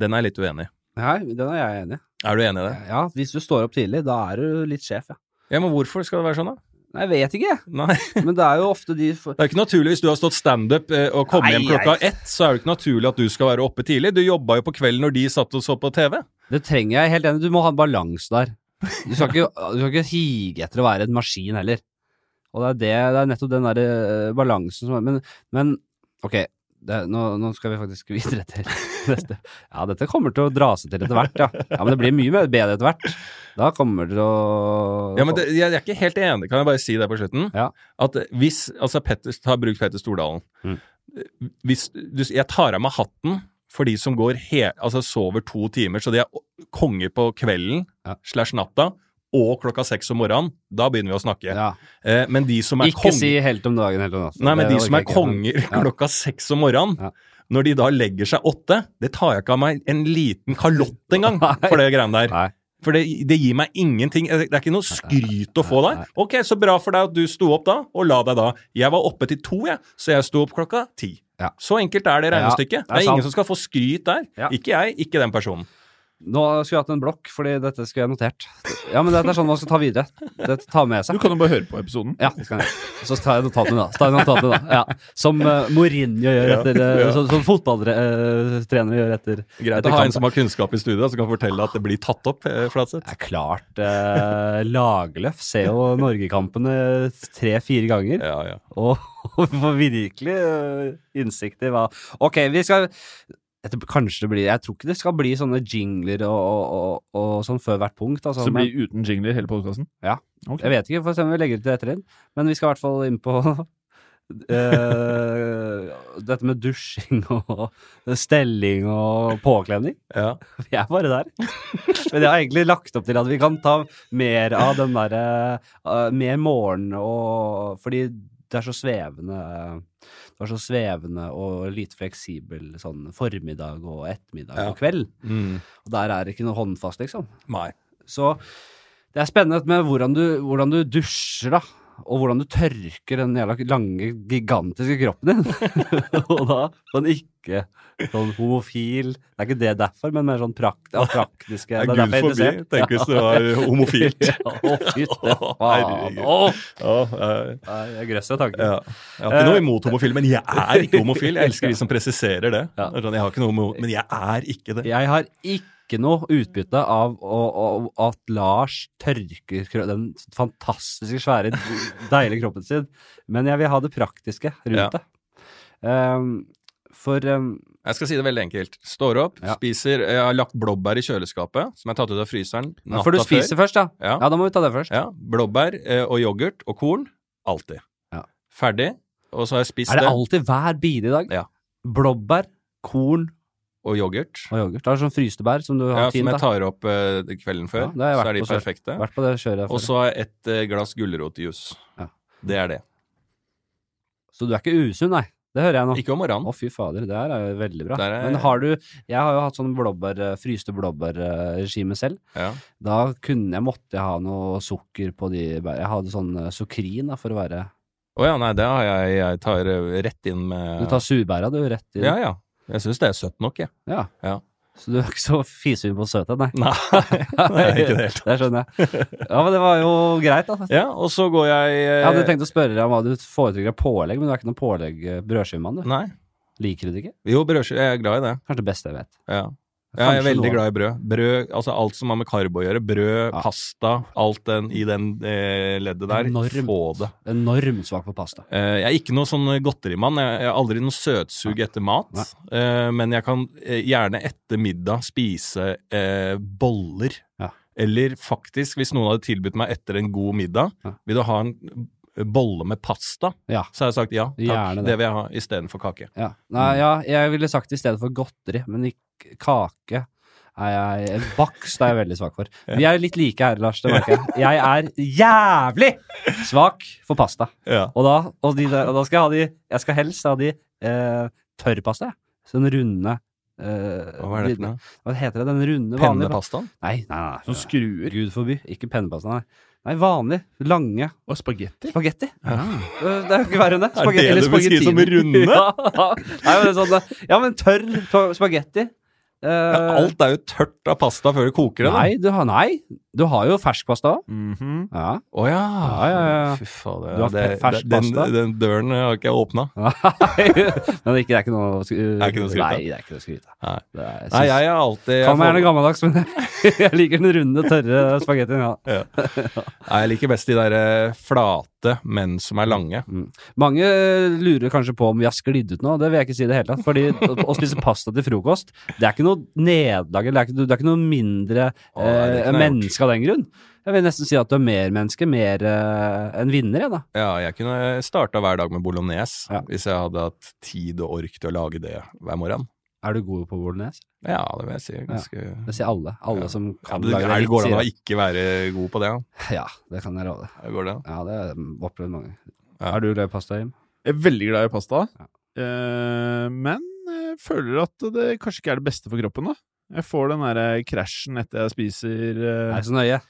Den er jeg litt uenig i. Nei, den er jeg enig i. Er du enig i det? Ja, hvis du står opp tidlig, da er du litt sjef, ja. Ja, men hvorfor skal det være sånn, da? Nei, jeg vet ikke. Nei. Men det er jo ofte de for... Det er ikke naturlig hvis du har stått standup eh, og kommet hjem klokka ett, så er det ikke naturlig at du skal være oppe tidlig. Du jobba jo på kvelden når de satt og så på TV. Det trenger jeg helt enig. Du må ha en balanse der. Du skal, ikke, du skal ikke hige etter å være en maskin heller. Og det er, det, det er nettopp den der eh, balansen som er Men, men ok, det, nå, nå skal vi faktisk videre til neste. Ja, dette kommer til å dra seg til etter hvert, ja. Ja, Men det blir mye bedre etter hvert. Da kommer det å Ja, men det, jeg er ikke helt enig, kan jeg bare si det på slutten? Ja. At hvis Altså, Petter, ta bruk Petter Stordalen. Mm. Hvis du Jeg tar av meg hatten for de som går he, altså sover to timer, så de er konger på kvelden Ja. slash natta og klokka seks om morgenen. Da begynner vi å snakke. ja. Eh, men de som er Ikke konger si helt om dagen, helt om natten. Nei, men de som er ikke, konger klokka seks om morgenen, Ja. Når de da legger seg åtte, det tar jeg ikke av meg en liten kalott engang for det greiene der. Nei. For det, det gir meg ingenting. Det er ikke noe skryt å få der. Ok, så bra for deg at du sto opp da, og la deg da. Jeg var oppe til to, jeg, så jeg sto opp klokka ti. Ja. Så enkelt er det Ja, regnestykket. det er det er ingen som skal få skryt der. Ja. Ikke jeg, ikke den personen. Nå skulle jeg hatt en blokk, fordi dette skulle jeg notert. Ja, men dette er sånn man skal ta videre. Dette tar med seg. Du kan jo bare høre på episoden. Ja, det kan jeg. Så tar jeg notatene, da. Tar jeg notatene, da. Ja. Som uh, Mourinho gjør etter uh, ja. Som, som fotballtrenere gjør etter Greit etter å ha en som har kunnskap i studio, som kan fortelle at det blir tatt opp, eh, Flatseth. Det er klart uh, Lagerløf ser jo Norgekampene tre-fire ganger, Ja, ja. og, og får virkelig uh, innsikt i hva Ok, vi skal dette, Kanskje det blir Jeg tror ikke det skal bli sånne jingler og, og, og, og sånn før hvert punkt. Altså, Så det blir uten jingler hele podkasten? Ja. Okay. Jeg vet ikke, får se om vi legger det til etter inn. Men vi skal i hvert fall inn på uh, dette med dusjing og stelling og påkledning. ja. Vi er bare der. Men jeg har egentlig lagt opp til at vi kan ta mer av den derre uh, Mer morgen og Fordi det er så svevende Det var så svevende og lite fleksibel sånn formiddag og ettermiddag Ja. og kveld. Mm. Og der er det ikke noe håndfast, liksom. Nei. Så det er spennende med hvordan du, hvordan du dusjer, da. Og hvordan du tørker den jævla lange, gigantiske kroppen din. og da sånn ikke sånn homofil Det er ikke det derfor, men mer sånn prakt, ja, praktiske Det er Gud forbi. Tenk hvis det var homofilt. Ja, Å, fytte faen. Å, eh, jeg grøsser tanken. ja. Jeg har ikke noe imot homofile, men jeg er ikke homofil. Jeg elsker de som presiserer det. Sånn, Jeg har ikke noe imot, men jeg er ikke det. Jeg har ikke noe utbytte av å, å, at Lars tørker den fantastiske, svære, deilige kroppen sin, men jeg vil ha det praktiske rundt Ja. det. Um, for um, Jeg skal si det veldig enkelt. Står opp, Ja. spiser Jeg har lagt blåbær i kjøleskapet, som jeg har tatt ut av fryseren natta For du spiser før. først, da? Ja. Ja, da må vi ta det først. Ja, Blåbær eh, og yoghurt og korn. Alltid. Ja. Ferdig. Og så har jeg spist det Er det alltid hver bidige dag? Ja. Blåbær, korn Og yoghurt. og yoghurt. Det er sånn fryste bær som du har Ja, tint. som jeg tar opp uh, kvelden før. Ja, det jeg så er de perfekte. Vært på det kjøret Og før. så har jeg et uh, glass gulrotjuice. Ja. Det er det. Så du er ikke usunn, nei? Det hører jeg nå. Ikke om morgenen. Å, fy fader, det her er jo veldig bra. Er- Men har du Jeg har jo hatt sånn blåbær, eh, fryste blåbærregime selv. Ja. Da kunne jeg måtte jeg ha noe sukker på de bærene. Jeg hadde sånn sukrin, da, for å være Å ja, nei, det har jeg. Jeg tar rett inn med Du tar surbæra, du, rett inn? Ja, ja. Jeg syns det er søtt nok, jeg. Ja. Ja. Så du er ikke så fisehund på søthet, nei? Nei, nei, ikke det helt. Det skjønner jeg. Ja, men det var jo greit, da. Ja, og så går jeg eh, Jeg hadde tenkt å spørre deg om hva du foretrekker av pålegg, men du er ikke noen pålegg eh, brødskivemann, du. Nei. Liker du det ikke? Jo, brødskive. Jeg er glad i det. Kanskje det beste jeg vet. Ja. Ja, jeg er veldig glad i brød. Brød, altså alt som har med karbo å gjøre. Brød, Ja. pasta, alt den, i den eh, leddet der. Enormt. Få det. Enormt svak på pasta. Eh, jeg er ikke noe sånn godterimann. Jeg, jeg har aldri noe søtsug etter mat. Eh, men jeg kan eh, gjerne etter middag spise eh, boller. Ja. Eller faktisk, hvis noen hadde tilbudt meg etter en god middag, Ja. vil du ha en bolle med pasta? Ja. Så har jeg sagt ja, takk. Gjerne Det. det. vil jeg ha istedenfor kake. Ja. Nei, ja, jeg ville sagt i stedet for godteri, men i kake. Er jeg, bakst er jeg veldig svak for. Vi er litt like her, Lars. Det merker jeg. Jeg er jævlig svak for pasta. Ja. Og da, og de og da skal jeg ha de Jeg skal helst ha de eh, tørrpasta. Sånn runde eh, Hva er det for noe? Hva heter det? Den runde, vanlige Pennepasta? Nei, nei, nei. Som skruer. Gud forby. Ikke pennepasta, nei. Nei, vanlig. Lange. Og spagetti. Spagetti. Ja. Det er jo ikke verre enn det. Er det det du beskriver som runde? ja. Nei, men sånn, ja, men tørr spagetti. Eh, Ja, alt er jo tørt av pasta før du koker det. Nei, du har, nei, du har jo fersk pasta. Mhm. Ja. Å ja. Ja, ja, ja. Fy fader. Du har det- fersk den, pasta? den døren har ikke jeg åpna. Men det er ikke, det er ikke noe å skry- Det ikke noe å av. Nei, det er ikke noe skryt. Nei. Det Nei, jeg er alltid Kan får- gjerne gammeldags, men jeg liker den runde, tørre spagettien. Ja. Nei, jeg liker best de der eh, flate, men som er lange. Mange lurer kanskje på om vi har sklidd ut nå, det vil jeg ikke si i det hele tatt. Fordi å spise pasta til frokost, det er ikke noe nederlag, eller det er ikke, er ikke noe mindre Å, nei, det er eh, menneske av den grunn. Jeg vil nesten si at du er mer menneske, mer eh, en vinner, jeg, da. Ja, jeg kunne starta hver dag med bolognese Ja. hvis jeg hadde hatt tid og ork til å lage det hver morgen. Er du god på bolognese? Ja, det vil jeg si. Ganske Det sier alle. Alle Ja. som ja, kan det, lage det går det an å ikke være god på det? Ja, det. Ja, det kan jeg råde. Det går det? Ja, det har jeg opplevd mange. Ja. Er du glad i pasta, Jim? Jeg er veldig glad i pasta, Ja. eh, men føler at det kanskje ikke er det beste for kroppen. da. Jeg får den derre krasjen etter jeg spiser uh... Er det så nøye?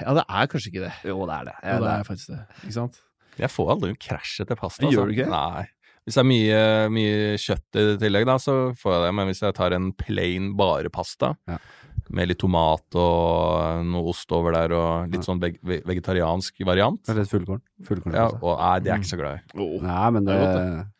Ja, det er kanskje ikke det. Jo, det er det. Ja, det er faktisk det. Ikke sant? Jeg får aldri en krasj etter pasta. Gjør altså. du ikke det? Nei. Hvis det er mye, mye kjøtt i tillegg, da, så får jeg det. Men hvis jeg tar en plain bare pasta, Ja. Med litt tomat og noe ost over der, og litt sånn veg vegetariansk variant det er litt fullkorn. fullkorn ja, og Nei, det er jeg ikke så glad i. Oh. Nei, men det,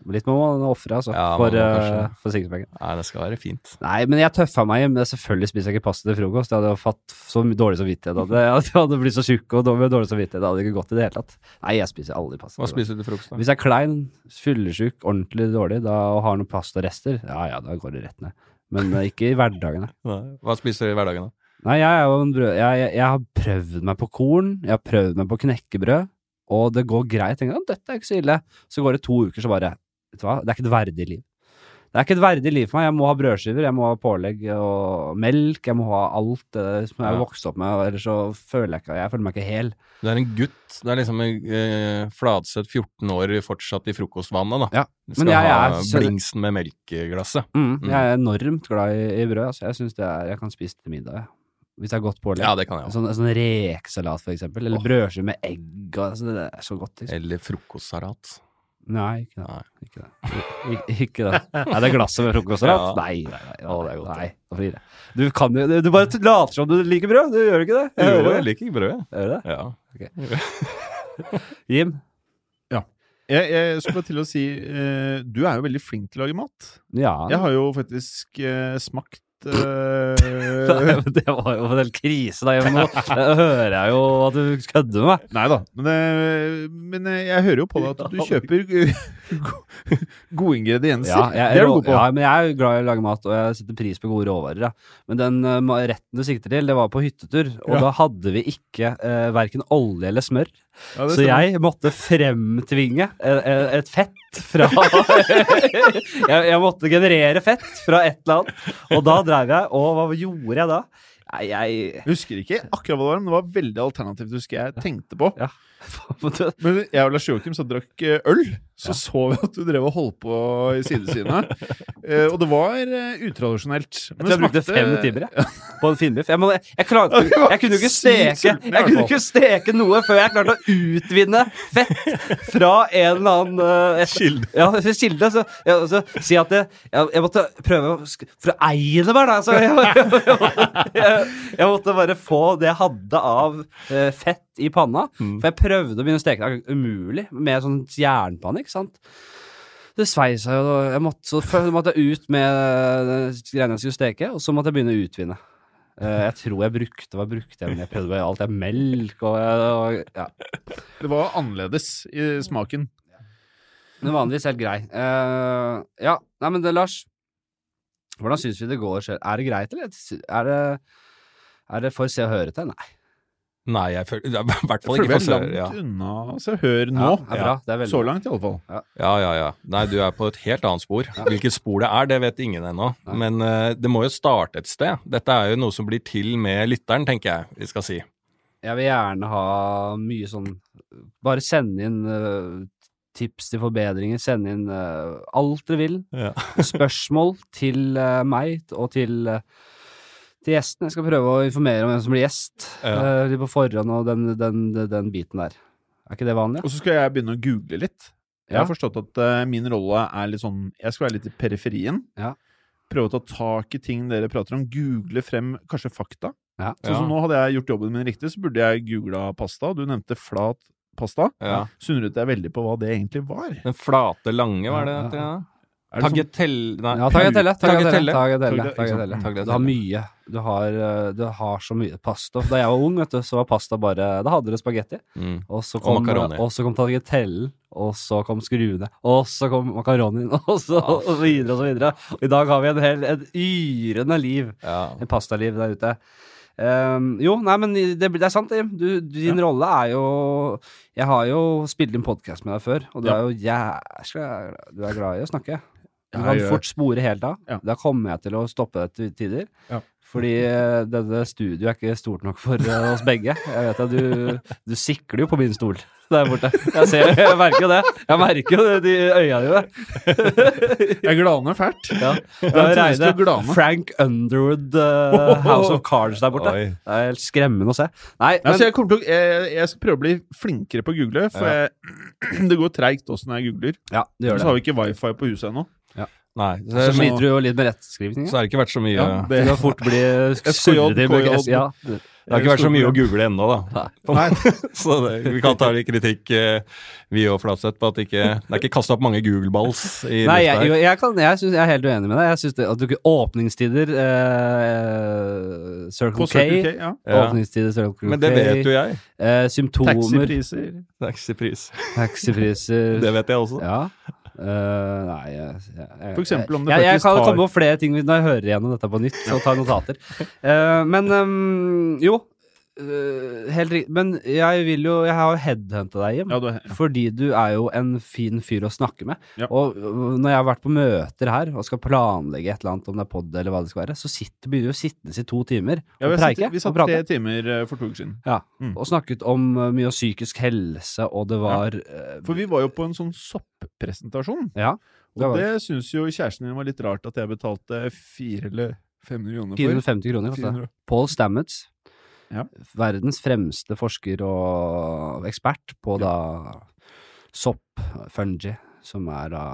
Det litt må man ofre, altså. Ja, for, uh, for sikkerhetspengen. Nei, det skal være fint. Nei, men jeg tøffa meg hjem. Selvfølgelig spiser jeg ikke pasta til frokost. Jeg hadde fått så dårlig samvittighet. at det jeg hadde blitt så tjukk og dårlig, dårlig samvittighet. Det hadde ikke gått i det hele tatt. Nei, jeg spiser aldri pasta. Hva spiser du til frokost, da? Hvis jeg er klein, fyllesyk, ordentlig dårlig da, og har noen pastarester, ja ja, da går det rett ned. Men eh, ikke i hverdagene. Nei. Hva spiser du i hverdagen, da? Nei, jeg er jo en brød... Jeg, jeg, jeg har prøvd meg på korn, jeg har prøvd meg på knekkebrød, og det går greit. Jeg tenker at dette er ikke så ille. Så går det to uker, så bare Vet du hva, det er ikke et verdig liv. Det er ikke et verdig liv for meg. Jeg må ha brødskiver, jeg må ha pålegg og melk, jeg må ha alt det som jeg har vokst opp med, ellers så føler jeg ikke Jeg føler meg ikke hel. Du er en gutt. Du er liksom eh, Fladseth 14 år fortsatt i frokostvannet, da. Ja, Du skal jeg ha er blingsen med melkeglasset. Mm, Mm. Jeg er enormt glad i, i brød. Altså. Jeg syns Jeg kan spise til middag. Hvis det er godt pålegg. Ja, det kan jeg også. Sånn, sånn rekesalat, for eksempel. Eller oh. brødskive med egg. Altså, det er så godt. Liksom. Eller frokostsalat. Nei, ikke det. Nei. Ikke det. Ik ikke det. Er det glasset med frokostsalat? Ja. Nei, nei, nei. Å, det er godt, Nei, da flirer jeg. Du kan jo Du bare later som du liker brød, du gjør ikke det? Jeg Jo, jeg liker liker brød. Hører det? Ja. Jim? Jeg, jeg skulle bare til å si eh, Du er jo veldig flink til å lage mat. Ja. Jeg har jo faktisk eh, smakt Nei, eh, men det var jo en del krise da, hjemme. Nå hører jeg jo at du kødder med meg. Nei da, men, eh, men eh, jeg hører jo på deg at du kjøper gode ingredienser. Ja, jeg, det er du god på. ja, men jeg er glad i å lage mat, og jeg setter pris på gode råvarer. Ja. Men den eh, retten du sikter til, det var på hyttetur, og Ja. da hadde vi ikke uh, verken olje eller smør. Ja, Så jeg måtte fremtvinge et, et fett fra jeg, jeg måtte generere fett fra et eller annet. Og da drev jeg Og hva gjorde jeg da? Nei, jeg Jeg husker ikke akkurat hva det var, men det var veldig alternativt, husker jeg tenkte på. Ja. Men jeg og Lars Joakim som drakk eh, øl, så så vi at du drev og holdt på i sidesynet. Eh, og det var utradisjonelt. utradisjonelt. Jeg tror jeg brukte fem timer jeg, på en finbiff. Jeg, må- jeg, klarte- jeg kunne ikke steke Jeg kunne ikke steke noe før jeg klarte å utvinne fett fra en eller annen uh, Kilde. Ja, kilde. Så, ja, så si at jeg, jeg, jeg måtte prøve For bare. da. Så jeg, jeg, jeg, måtte, jeg, jeg måtte bare få det jeg hadde av uh, fett i panna. Mm. For jeg prøvde å begynne å steke det. Umulig med sånn jernpanne, ikke sant. Det svei seg jo. og Jeg måtte, så først måtte jeg ut med greiene jeg skulle steke, og så måtte jeg begynne å utvinne. Uh, jeg tror jeg brukte Hva brukte jeg? Jeg prøvde med alt jeg melk og, og ja. Det var annerledes i smaken. Men vanligvis helt grei. Uh, ja, nei, men det, Lars. Hvordan syns vi det går? selv? Er det greit, eller? Er det, er det for se og høre til? Nei. Nei, jeg føler I hvert fall ikke for langt. Ja. unna Så Hør nå. Ja, det er bra. Det er Så langt, i alle fall. ja, ja, ja. Nei, du er på et helt annet spor. Hvilket spor det er, det vet ingen ennå. Men uh, det må jo starte et sted. Dette er jo noe som blir til med lytteren, tenker jeg vi skal si. Jeg vil gjerne ha mye sånn Bare sende inn uh, tips til forbedringer. Send inn uh, alt dere vil. Ja. Spørsmål til meg og til, eh, til gjesten. Jeg skal prøve å informere om hvem som blir gjest Ja. eh, litt på forhånd og den, den, den, den biten der. Er ikke det vanlig? Og så skal jeg begynne å google litt. Jeg Ja. har forstått at uh, min rolle er litt sånn Jeg skal være litt i periferien. Ja. Prøve å ta tak i ting dere prater om. Google frem kanskje fakta. Ja. Sånn som nå hadde jeg gjort jobben min riktig, så burde jeg googla pasta. Du nevnte flat pasta. Ja. Så undret jeg veldig på hva det egentlig var. Den flate, lange, var det Ja, ja? Ja. Sånn, Tagetelle Nei. Ja. Tagliatelle. Du har mye. Du har, eh, du har så mye pasta. Da jeg var ung, vet du, så var pasta bare Da hadde dere spagetti. Mm. Og så Og kom, makaroni. og så kom tagliatellen, og så kom skruene, og så kom makaronien, og så, og så videre og så videre. Og i dag har vi en hel, et yrende liv. Ja. En pastaliv der ute. Um, jo, nei, men det, det er sant, Jim. Du, din rolle er jo Jeg har jo spilt inn podkast med deg før, og du Ja. er jo jæskla Du er glad i å snakke. Du kan jeg fort spore helt av. Ja. Da kommer jeg til å stoppe det til tider. Ja. Fordi eh, dette studioet er ikke stort nok for eh, oss begge. Jeg vet at du, du sikler jo på min stol der borte. Jeg, ser, jeg merker jo det. Jeg merker jo det, de øya dine. Jeg glaner fælt. Ja. Det er reine. Frank Underwood uh, House of Cards der borte. Oi. Det er helt skremmende å se. Nei, men så jeg, til å, jeg, jeg skal prøve å bli flinkere på å google, for Ja. jeg, det går treigt også når jeg googler. ja, det gjør det. så har vi ikke wifi på huset ennå. Nei. Så Så, sliter du jo litt med rettskrivning. så har det ikke vært så mye Ja, Det det, kan fort bli surrete med gress. Ja. Det har ikke vært så mye å google ennå, da. Nei. Så det, vi kan ta litt kritikk, eh, vi og Flatseth, på at det ikke Det er ikke kasta opp mange Google-balls Nei, jeg, jeg, jeg, kan, jeg, synes, jeg er helt uenig med deg. Jeg synes det, at du ikke Åpningstider eh, Circle På K. Circle K, ja. Ja. Åpningstider Circle K. Men det vet jo jeg. Eh, symptomer. Taxipriser. Taxipris. Taxipriser. Det vet jeg også. Ja. Eh, nei jeg, jeg, jeg, For eksempel om det jeg, jeg kan tar- komme på flere ting når jeg hører igjennom dette på nytt, så tar notater. Uh, men um, jo. Eh, helt riktig. Men jeg vil jo Jeg har jo headhunta deg, hjem. Ja, du, ja. Fordi du er jo en fin fyr å snakke med. Ja. Og øh, når jeg har vært på møter her og skal planlegge et eller annet, om det er pod eller hva det skal være, så sitter, begynner vi å sitte i to timer og vi, preike. vi satt tre timer eh, for to uker siden. Ja, Mm. og snakket om øh, mye av psykisk helse, og det var øh, For vi var jo på en sånn sopppresentasjon. Ja. det Og det syns jo kjæresten min var litt rart at jeg betalte fire eller fem millioner for. 450 kroner. 400. Paul Stamets, Ja. verdens fremste forsker og ekspert på da sopp, fungi, som er da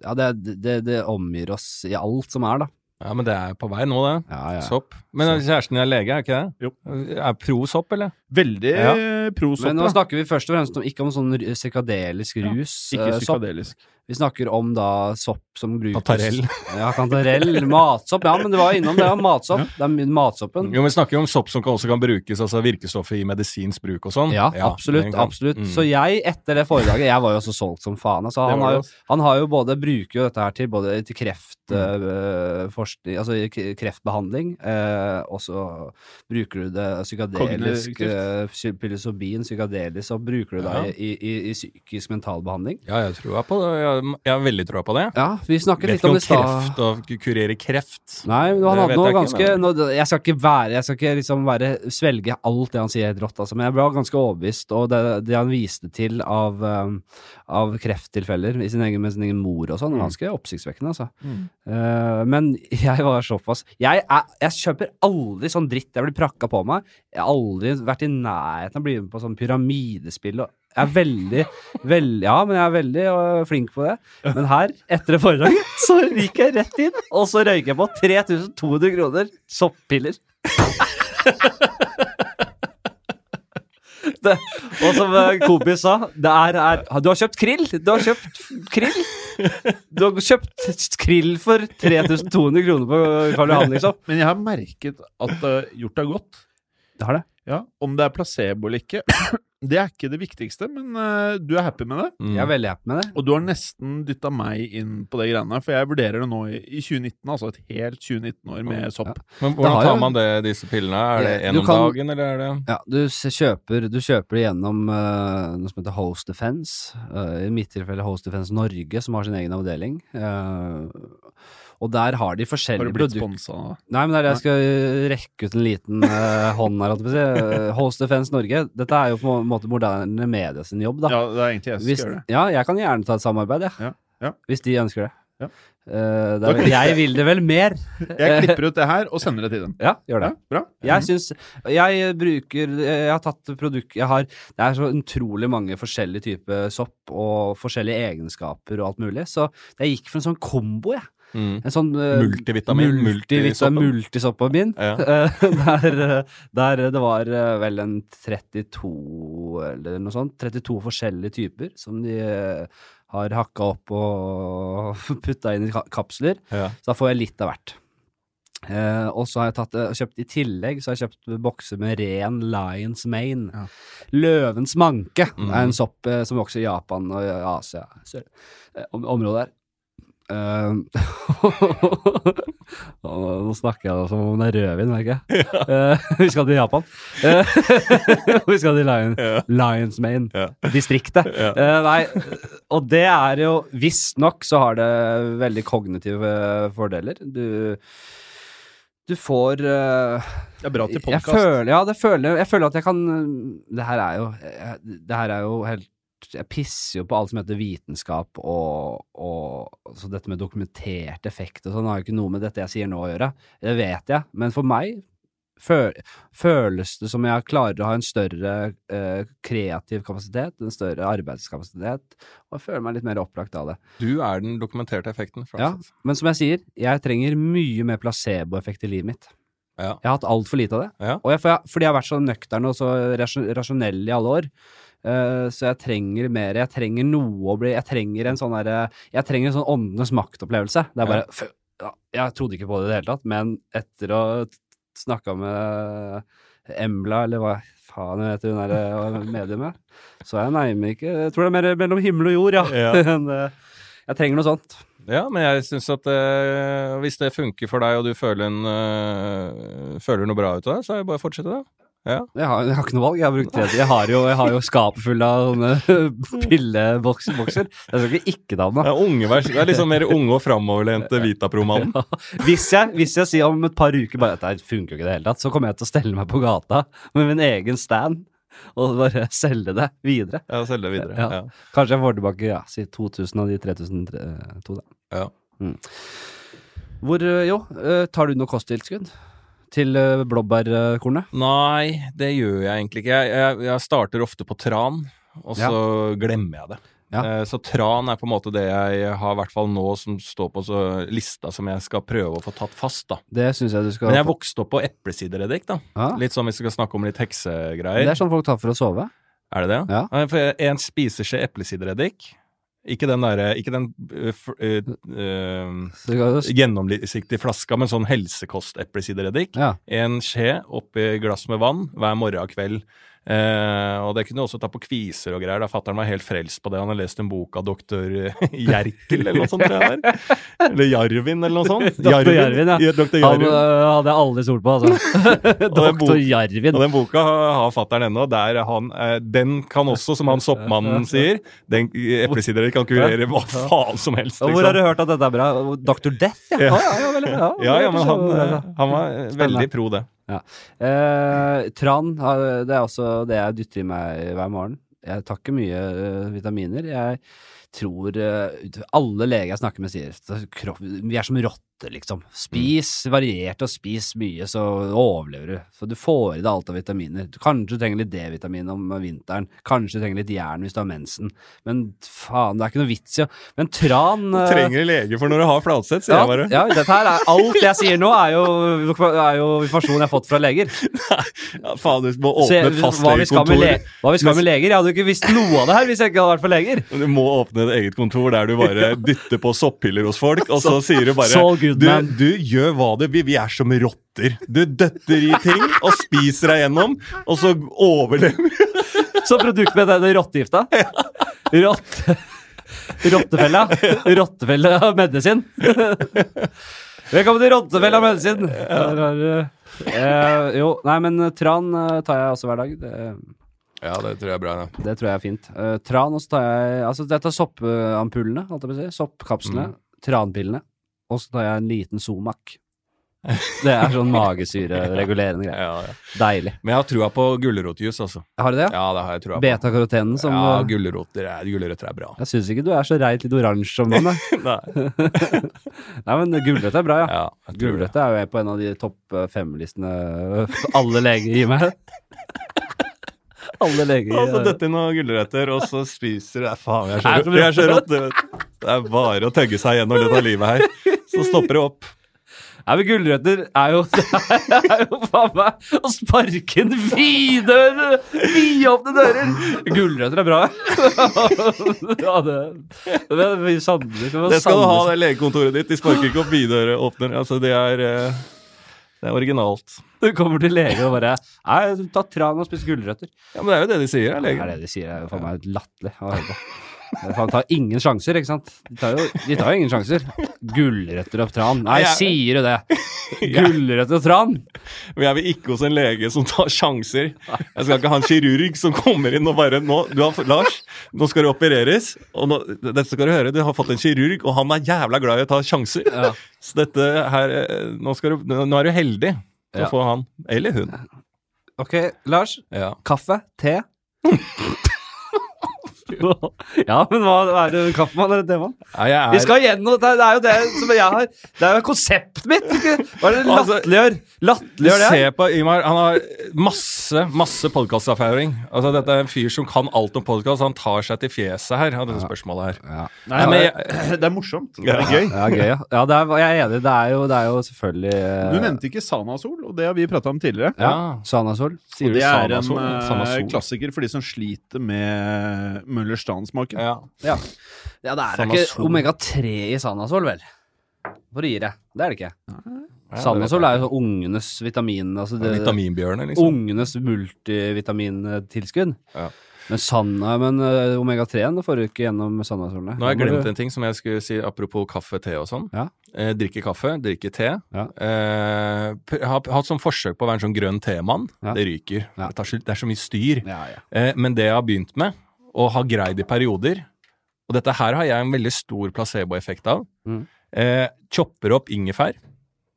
Ja, det, det, det omgir oss i alt som er, da. Ja, men det er på vei nå, det. Ja, ja. Sopp. Men kjæresten din er lege, er ikke det? Jo. Er pro sopp, eller? Veldig Ja. pro sopp. Men nå snakker vi først og fremst om, ikke om sånn psykadelisk rus. Ja. Ikke psykadelisk. sopp. Vi snakker om da sopp som brukes Kantarell. Ja, kantarell. Matsopp. Ja, men du var innom det. Ja, matsopp. Det er matsoppen. Jo, men Vi snakker jo om sopp som også kan brukes, altså virkestoffer i medisinsk bruk og sånn. Ja, absolutt. det absolutt. Mm. Så jeg, etter det foredraget Jeg var jo også solgt som faen. Altså, han, har jo, han har jo både bruker jo dette her til både til Mm. kreftforskning Altså kreftbehandling, øh, og så bruker du det psykadelisk Kognitiv kreft, psilocybin, psykadelis, så bruker du det Ja. i, i, i psykisk mentalbehandling. Ja, jeg tror på det. Jeg, jeg har veldig troa på det. Ja, vi snakket Vet litt ikke om om det i stad. kreft og kurere kreft. Nei, men han hadde noe jeg ikke, ganske men- nå, Jeg skal ikke være Jeg skal ikke liksom være svelge alt det han sier helt rått, altså, men jeg ble ganske overbevist, og det, det han viste til av, um, av krefttilfeller i sin egen, med sin egen mor og sånn, var ganske oppsiktsvekkende, altså. Eh, men jeg var såpass jeg, jeg, jeg kjøper aldri sånn dritt jeg blir prakka på meg. Jeg har aldri vært i nærheten av å bli med på sånn pyramidespill. Og jeg er veldig, veldig Ja, men jeg er veldig øh, flink på det. Men her, etter det foredraget, så gikk jeg rett inn, og så røyker jeg på 3200 kroner soppiller. Det, og som en kompis sa, det er, er Du har kjøpt krill! Du har kjøpt krill! Du har kjøpt krill for 3200 kroner på Karl Johan, liksom. Men jeg har merket at det har gjort deg godt. Det har det. Ja, Om det er placebo eller ikke, det er ikke det viktigste, men uh, du er happy med det. Mm. Jeg er veldig happy med det. Og du har nesten dytta meg inn på det greiene, for jeg vurderer det nå i, i 2019, altså et helt 2019-år med sopp. Men hvordan tar man det, disse pillene? Er det én om kan- dagen, eller er det Ja, du kjøper, du kjøper det gjennom uh, noe som heter Host Defense. Uh, I mitt tilfelle Host Defense Norge, som har sin egen avdeling. Og der har de Har forskjellige du blitt produkter. sponsa? Nei, men det er det jeg skal rekke ut en liten uh, hånd her. si. Øh, Host Defense Norge. Dette er jo på en måte moderne media sin jobb, da. Ja, det er egentlig jeg som Hvis, skal gjøre det. ja, jeg kan gjerne ta et samarbeid, jeg. Ja, ja. Hvis de ønsker det. Ja. Uh, vel, jeg vil det vel mer. Jeg klipper ut det her og sender det til dem. Ja, gjør det. Ja, bra. Jeg syns Jeg bruker Jeg har tatt produkt Jeg har Det er så utrolig mange forskjellige typer sopp og forskjellige egenskaper og alt mulig, så jeg gikk for en sånn kombo, jeg. Mm. En sånn uh, Multivitamin, multivitamin, multisoppen. Ja. Eh, der, eh, der det var eh, vel en 32 eller noe sånt. 32 forskjellige typer som de har hakka opp og putta inn i kapsler. Ja. Så da får jeg litt av hvert. Eh, og så har jeg tatt, kjøpt i tillegg så har jeg kjøpt bokser med ren Lions Mane. Ja. Løvens manke mm. er en sopp eh, som vokser i Japan og Asia. Om, området der. Og nå snakker jeg som om det er rødvin, merker jeg. Eh, vi skal til Japan. Uh, vi skal til Lion, Ja. Lions Main, ja. distriktet. Ja. Nei, og det er jo Visstnok så har det veldig kognitive fordeler. Du du får Det er bra til jeg podkast. føler, ja, det føler, jeg føler at jeg kan Det her er jo jeg- Det her er jo helt Jeg pisser jo på alt som heter vitenskap og, og så dette med dokumentert effekt og sånn har jo ikke noe med dette jeg sier nå å gjøre. Det vet jeg, men for meg fø- føles det som jeg klarer å ha en større eh, kreativ kapasitet, en større arbeidskapasitet, og jeg føler meg litt mer opplagt av det. Du er den dokumenterte effekten. Ja, men som jeg sier, jeg trenger mye mer placeboeffekt i livet mitt. Ja. Jeg har hatt altfor lite av det. Ja. Jeg, fordi jeg har vært så nøktern og så rasjonell i alle år. Eh, så jeg trenger mer Jeg trenger noe å bli Jeg trenger en sånn derre Jeg trenger en sånn åndenes maktopplevelse. Det er bare ja, Jeg trodde ikke på det i det hele tatt, men etter å snakka med Embla, eller hva faen heter hun derre mediumet, så er jeg nærmere ikke Jeg tror det er mer mellom himmel og jord, ja. Ja. Men, eh, jeg trenger noe sånt. Ja, men jeg syns at eh, hvis det funker for deg, og du føler, en, eh, føler noe bra ut av det, så er det bare å fortsette, da. Ja. Jeg har, jeg har ikke noe valg. Jeg har brukt tre Jeg har jo, jeg har jo skapet fullt av sånne pillebokser. Jeg skal ikke ikke ta den, da. Ja, unge vers- det er liksom mer unge og framoverlente Vitapro-mannen. Hvis jeg, hvis jeg sier om et par uker bare at det funker jo ikke i det hele tatt, så kommer jeg til å stelle meg på gata med min egen stand og bare selge det videre. Ja, selge det videre. Ja. Ja. Kanskje jeg får tilbake ja, si 2000 av de 3002, da. Ja. Hvor, øh, jo, øh, tar du noe kosttilskudd til øh, blåbærkornet? Nei, det gjør jeg egentlig ikke. Jeg, jeg, starter ofte på tran, og så glemmer jeg det. Ja. Eh, Så tran er på en måte det jeg har, i hvert fall nå, som står på så lista som jeg skal prøve å få tatt fast, da. Det synes jeg du skal Men jeg vokste opp på eplesidereddik, da. ja. Litt sånn hvis vi skal snakke om litt heksegreier. Det er sånn folk tar for å sove. Er det det? Ja. En spiseskje eplesidereddik. Ikke den derre Ikke den uh, øh, Så du skal, gjennomsiktige flaska, men sånn helsekost-eplesidereddik. ja. En skje oppi glass med vann hver morgen og kveld Eh, og det kunne du også ta på kviser og greier. Da Fatter'n var helt frelst på det. Han har lest en bok av doktor Jerkel eller noe sånt. er. Eller Jarvin eller noe sånt. Doktor Jarvin, ja. Doktor Han øh, hadde jeg aldri stolt på, altså. Doktor Jarvin. Og den boka har fatter'n ennå. Han, eh, den kan også, som han soppmannen sier, den eplesider kan kurere hva faen som helst. Og hvor har Liksom. du hørt at dette er bra? Dr. Death, ja. Ja. Ja, ja, vel, ja. Ja, ja, men han, eh, han var eh, veldig pro det. Eh, tran, det er også det jeg dytter i meg hver morgen. Jeg tar ikke mye eh, vitaminer. Jeg tror eh, Alle leger jeg snakker med, sier at vi er som rotter, liksom. Spis variert og spis mye, så overlever du. Så du får i deg alt av vitaminer. Kanskje du trenger litt D-vitamin om vinteren. Kanskje du trenger litt jern hvis du har mensen. Men faen, det er ikke noe vits i å Men tran Du Trenger lege for når du har flatsett, sier ja, jeg bare. ja, dette her er Alt jeg sier nå, er jo, er jo informasjon jeg har fått fra leger. Ja, faen, du må åpne et fastlegekontor. hva vi skal med leger? Jeg hadde jo ikke visst noe av det her hvis jeg ikke hadde vært for leger. Du må åpne et eget kontor der du bare dytter på soppiller hos folk, og så sier du bare So good, du, man. du gjør hva det vil, vi er som rotter. Du døtter i ting og spiser deg gjennom, og så overlever Så produktet mitt er det rottegifta. Rotte... Rottefella. Rottefella medisin. Velkommen til Rottefella medisin. Eh, jo, nei, men tran eh, tar jeg også hver dag. Det, Ja, det tror jeg er bra. Ja. det tror jeg er fint. Uh, tran, og så tar jeg Altså, dette er soppampullene, holdt jeg på å si. Soppkapslene. Tranpillene. Og så tar jeg en liten Somac. Det er sånn magesyreregulerende greier. Ja, ja. Deilig. Men jeg har trua på gulrotjus, altså. Har du det? Ja, det har jeg trua på. Beta-karotenen som Ja, gulrøtter er, gulrøtter er bra. Jeg syns ikke du er så reit litt oransje om den. Nei. Nei, men gulrøtt er bra, ja. Ja. Gulrøtt er jo på en av de topp eh, fem-listene øh, alle leger gir meg. alle leger gir dette noen gulrøtter, og så spiser du Faen, jeg er så rått. Det er bare å tøgge seg gjennom dette livet her. Så stopper det opp. Nei, men gulrøtter er jo Det er jo faen meg å sparke inn videre, vidåpne dører! Gulrøtter er bra. ja, det, det, vi sannelig, Det skal du ha, det legekontoret ditt. De sparker ikke opp vidåpner. Altså, det er eh, Det er originalt. Du kommer til lege og bare Nei, ta tran og spis gulrøtter. Ja, Men det er jo det de sier, er Det er det de sier. Det er faen meg latterlig å høre på. De faen tar ingen sjanser, ikke sant? De tar jo, de tar jo ingen sjanser. Gulrøtter og tran. Nei, Jeg- sier du det? Gulrøtter og tran? Men jeg vil ikke hos en lege som tar sjanser. Jeg skal ikke ha en kirurg som kommer inn og bare nå, du har, Lars, nå skal du opereres. Og nå, dette skal du høre, du har fått en kirurg, og han er jævla glad i å ta sjanser. Ja. Så dette her eh, Nå, du, nå er du heldig til Ja. å få han. Eller hun. Ok, Lars. Ja. Kaffe? Te? ja, men hva hva er det kaffemann eller en temann? Ja, jeg er, Vi skal gjennom det. det er jo det som jeg har Det er jo konseptet mitt! Ikke? Hva er det Altså, latterliggjør? Latterliggjør det? Se på Imar, han har masse masse podkasterfaring. Altså, dette er en fyr som kan alt om podkast. Han tar seg til fjeset her av dette spørsmålet her. Ja. Nei, men det, jeg- det er morsomt. Det er gøy. Ja, gøy, ja. ja det er, jeg er enig. Det er jo, det er jo selvfølgelig uh... Du nevnte ikke Sanasol, og det har vi prata om tidligere. Ja. Sanasol. Sier Og det er en Sanasol? eh, Sanasol? klassiker for de som sliter med Møllers Stansmaken. Ja. Ja. ja, det er da ikke omega-3 i Sanasol, vel? For å gi det. Det er det ikke. Ja, Sanasol er jo sånn ungenes vitamin... Altså det, Vitaminbjørner, liksom. ungenes multivitamintilskudd. Ja. Men, sanna, men eh, omega-3 får du ikke gjennom sannasolene Nå har jeg glemt en ting som jeg skulle si apropos kaffe, te og sånn. Ja. Eh, drikke kaffe, drikke te. Ja. Eh, har hatt sånn forsøk på å være en sånn grønn temann. Ja. Det ryker. Ja. Det, tar det er så mye styr. Ja, ja. Eh, men det jeg har begynt med, og har greid i perioder Og dette her har jeg en veldig stor placeboeffekt av. Mm. Eh, chopper opp ingefær.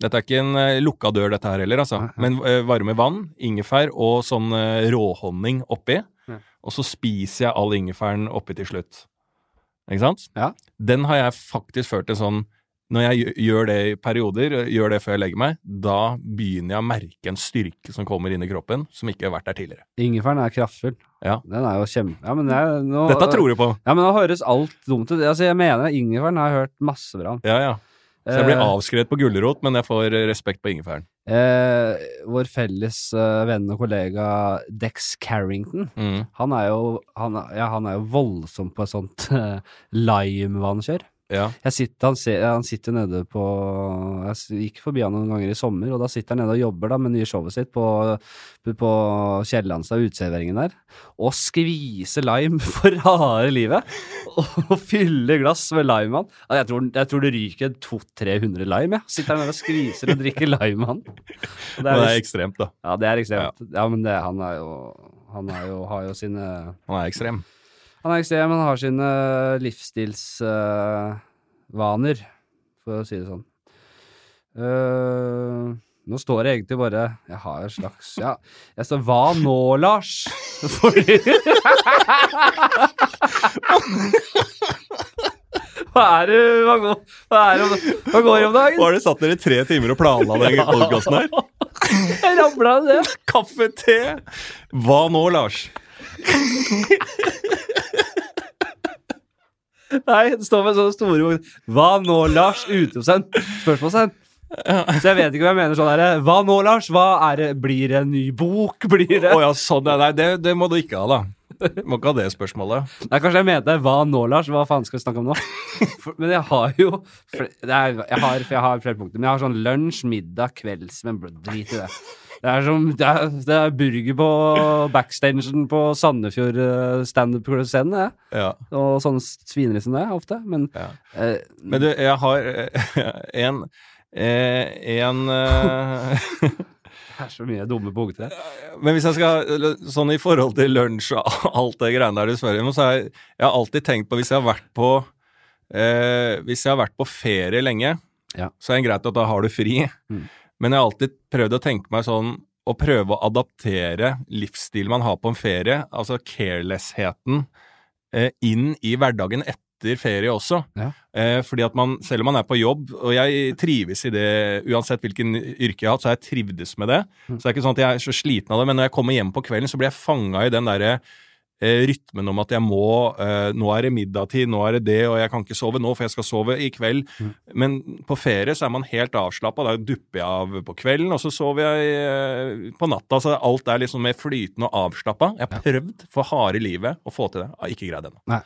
Dette er ikke en eh, lukka dør, dette her heller, altså. Men eh, varme vann, ingefær og sånn eh, råhonning oppi. Ja. Og så spiser jeg all ingefæren oppi til slutt. Ikke sant? Ja. Den har jeg faktisk ført en sånn Når jeg gjør det i perioder, eh, gjør det før jeg legger meg, da begynner jeg å merke en styrke som kommer inn i kroppen, som ikke har vært der tidligere. Ingefæren er kraftfull. Ja. Den er jo kjempe... Ja, men det er, nå, Dette tror du på. Ja, men nå høres alt dumt ut. Altså, jeg mener ingefæren har jeg hørt masse bra om. Ja, ja. Så jeg blir Eh, avskrevet på gulrot, men jeg får eh, respekt på ingefæren. Eh, vår felles eh, venn og kollega Dex Carrington, Mm. han er jo, han, ja, han er jo voldsom på et sånt eh, limevannkjør. Ja. Sitter, han, ser, han sitter nede på Jeg gikk forbi han noen ganger i sommer, og da sitter han nede og jobber da med nye showet sitt på, på Kiellandstad, uteserveringen der, og skviser lime for harde livet. Og fyller glass med lime, han. Jeg tror, jeg tror det ryker 200-300 lime, jeg. Sitter han nede og skviser og drikker lime, han. Og Det er ekstremt, da. ja, det er ekstremt. Ja, men det, han er jo Han er jo, har jo sine Han er ekstrem. Han er ekstrem, Han har sine livsstilsvaner, for å si det sånn. Uh, nå står det egentlig bare Jeg har en slags Ja, jeg står Hva nå, Lars? Fordi Hva er det Hva går, hva er det, om- hva går om dagen? Var det satt dere tre timer og planla den podkasten her? Jeg ramla det. Kaffe, te! Hva nå, Lars? Nei, det står med sånne store ord. Hva nå, Lars? Utropstegn. Spørsmålstegn. Så jeg vet ikke hva jeg mener sånn her. Hva nå, Lars? Hva er det? Blir det en ny bok? Blir det Å ja, sånn. Nei, det, det må du ikke ha, da. Må ikke ha det spørsmålet. Nei, kanskje jeg mente hva nå, Lars? Hva faen skal vi snakke om nå? For, men jeg har jo fl- det er, jeg, har, for jeg har flere punkter. Men jeg har sånn lunsj, middag, kvelds Men bro, drit i det. Det er, som, det, er, det er burger på backstagen på Sandefjord uh, standup-scenen, det. Ja. Og sånne svineri som det, ofte. Men Ja. eh, Men du, jeg har eh, en eh, En eh, det er så mye dumme punkter. Men hvis jeg skal Sånn i forhold til lunsj og alt det greiene der du spør om, så har jeg, jeg har alltid tenkt på Hvis jeg har vært på eh, Hvis jeg har vært på ferie lenge, Ja. så er det greit at da har du fri. Mm. Men jeg har alltid prøvd å tenke meg sånn Å prøve å adaptere livsstilen man har på en ferie, altså carelessheten, eh, inn i hverdagen etter ferie også. Ja. Eh, fordi at man, selv om man er på jobb, og jeg trives i det uansett hvilken yrke jeg har hatt, så har jeg trivdes med det. Mm. Så det er ikke sånn at jeg er så sliten av det, men når jeg kommer hjem på kvelden, så blir jeg fanga i den derre rytmen om at jeg må eh, Nå er det middagtid, nå er det det, og jeg kan ikke sove nå, for jeg skal sove i kveld. Mm. Men på ferie så er man helt avslappa. Da dupper jeg av på kvelden, og så sover jeg eh, på natta. Så alt er liksom mer flytende og avslappa. Jeg har prøvd for harde livet å få til det. Jeg har ikke greid det ennå.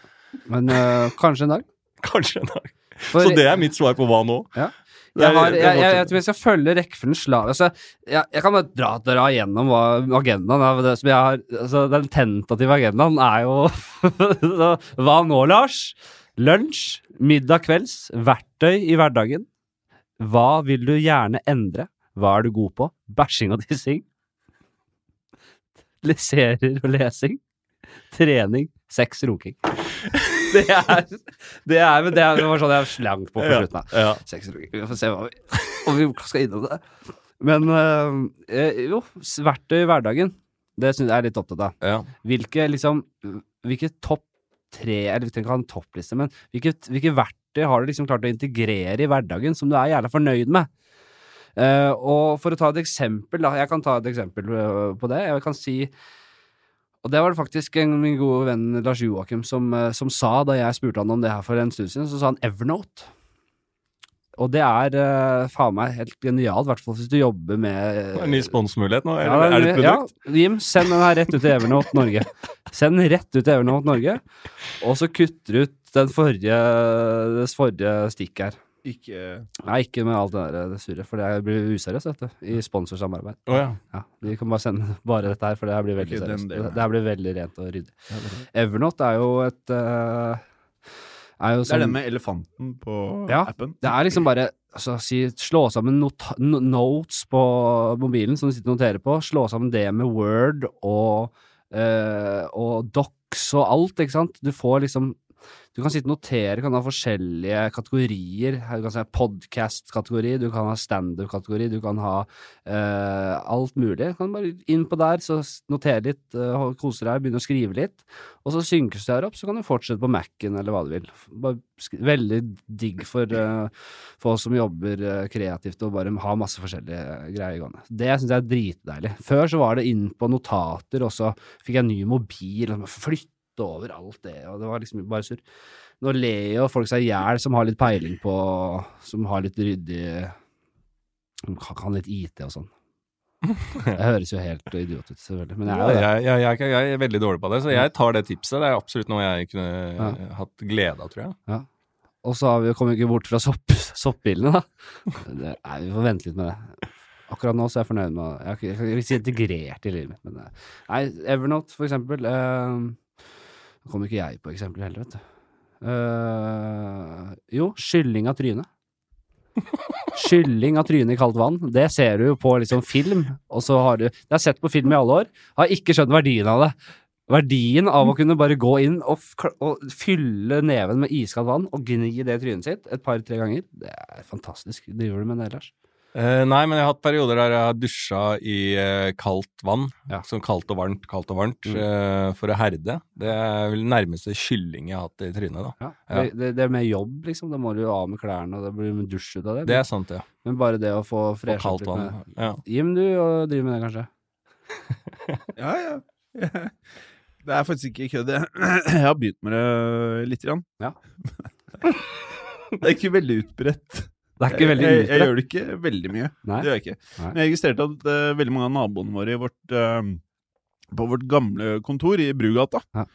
Men øh, kanskje en dag. Kanskje en dag. For- Så det er mitt svar på hva nå. Ja. Jeg, har, jeg, jeg, jeg tror jeg skal følge rekkefølgen slag altså, jeg, kan bare dra dra igjennom hva agendaen er. Det som jeg har, altså, den tentative agendaen er jo så, Hva nå, Lars? Lunsj, middag kvelds, verktøy i hverdagen. Hva vil du gjerne endre? Hva er du god på? Bæsjing og tissing. Serier og lesing. Trening, sex, runking. Det er Det er, men det er, det var sånn jeg slang på på slutten. ja. Sexologi. Vi får se hva vi, om vi skal innom det. Men øh, jo, verktøy i hverdagen. Det synes jeg er litt opptatt av. Ja. Hvilke liksom Hvilke topp tre Eller vi trenger ikke ha en toppliste, men hvilke, hvilke verktøy har du liksom klart å integrere i hverdagen som du er jævla fornøyd med? Uh, og for å ta et eksempel, da. Jeg kan ta et eksempel på det. Jeg kan si og det var det faktisk en, min gode venn Lars Joakim som, eh, som sa da jeg spurte han om det her for en stund siden. Så sa han Evernote. Og det er uh, faen meg helt genialt, i hvert fall hvis du jobber med er en ny sponsmulighet nå. ja, er det et produkt? Ja, Jim, send den her rett ut til Evernote Norge. Send den rett ut til Evernote Norge, og så kutter du ut den forrige, det forrige stikk her. Ikke Nei, ikke med alt det der det surret, for det blir useriøst, du, i sponsorsamarbeid. Oh, ja. Ja, Vi kan bare sende bare dette her, for det her blir veldig okay, seriøst. Det, Det her blir veldig rent og ryddig. Evernote er jo et uh, er jo Det er den med elefanten på Ja, appen. Det er liksom bare altså, si, Slå sammen not notes på mobilen som du sitter og noterer på. Slå sammen det med Word og, uh, og Docs og alt, ikke sant. Du får liksom Du kan sitte og notere, kan ha forskjellige kategorier. Du kan ha podcast-kategori, du kan ha standup-kategori, du kan ha uh, alt mulig. Du kan bare inn på der, så notere litt, uh, kose deg, begynne å skrive litt. Og så synkes det her opp, så kan du fortsette på Mac-en eller hva du vil. Bare veldig digg for, uh, for oss som jobber eh, kreativt og bare har masse forskjellige greier gående. Det syns jeg er dritdeilig. Før så var det inn på notater, og så fikk jeg ny mobil, og flytte over alt det, og det var liksom bare surr. Nå ler jo folk seg i hjel som har litt peiling på Som har litt ryddig Som kan litt IT og sånn. Jeg høres jo helt idiot ut, selvfølgelig, men jeg er det. Jeg, jeg, jeg, er veldig dårlig på det, så jeg tar det tipset. Det er absolutt noe jeg kunne Ja. hatt glede av, tror jeg. Og så har vi jo kommet ikke bort fra sopp, soppbilene, da. Det, nei, vi får vente litt med det. Akkurat nå så er jeg fornøyd med ikke- jeg vil ikke integrert i livet mitt, men eh, Nei, Evernote, for eksempel. eh, Nå kommer ikke jeg på eksempler heller, vet du. Uh, jo, skylling av trynet. Skylling av trynet i kaldt vann. Det ser du jo på liksom film, og så har du Jeg har sett på film i alle år, har ikke skjønt verdien av det. Verdien av å kunne bare gå inn og, og fylle neven med iskaldt vann og gni det i trynet sitt et par-tre ganger, det er fantastisk. Driver du med det, Lars? Eh, nei, men jeg har hatt perioder der jeg har dusja i uh, kaldt vann. Ja. Sånn kaldt og varmt, kaldt og varmt, Mm. Uh, for å herde. Det er vel nærmeste kylling jeg har hatt i trynet, da. Ja. Ja. Det, det, det er med jobb, liksom. Da må du jo av med klærne, og det blir med dusj ut av det. Det er sant, ja. Men bare det å få fresha opp litt vann. med Ja. Jim, du og driver med det, kanskje? Ja, ja. Det er faktisk ikke kødd. Jeg jeg har begynt med det lite grann. Ja. Det er ikke veldig utbredt. Det er ikke veldig jeg, jeg, jeg gjør det ikke veldig mye. Nei. Det gjør jeg ikke. Nei. Men jeg registrerte at uh, veldig mange av naboene våre i vårt, uh, på vårt gamle kontor i Brugata, Ja.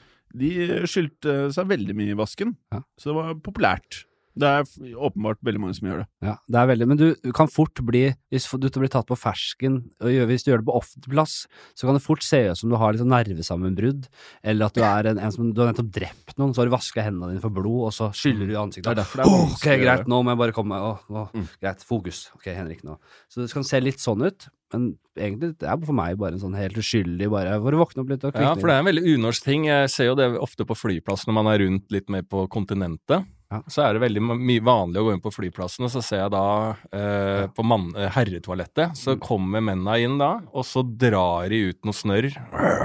de skyldte seg veldig mye i vasken. Ja. Så det var populært. Det er åpenbart veldig mange som gjør det. Ja, det er veldig, men du, du kan fort bli, hvis du blir tatt på fersken, og gjør- hvis du gjør det på offentlig plass, så kan det fort se ut som du har litt sånn nervesammenbrudd, eller at du er en, en som, du har nettopp drept noen, så har du vasket hendene dine for blod, og så skyller du i ansiktet. Det er derfor det er oh, ok, greit, nå må jeg bare komme, meg oh, oh, Mm. greit, fokus. Ok, Henrik, nå. Så det kan se litt sånn ut, men egentlig, det er for meg bare en sånn helt uskyldig, bare, for å våkne opp litt og Ja, for det er en veldig unorsk ting. Jeg ser jo det ofte på flyplass når man er rundt litt mer på kontinentet. Ja. Så er det veldig mye vanlig å gå inn på flyplassen, og så ser jeg da eh, på mann, eh, herretoalettet, så kommer mennene inn da, og så drar de ut noe snørr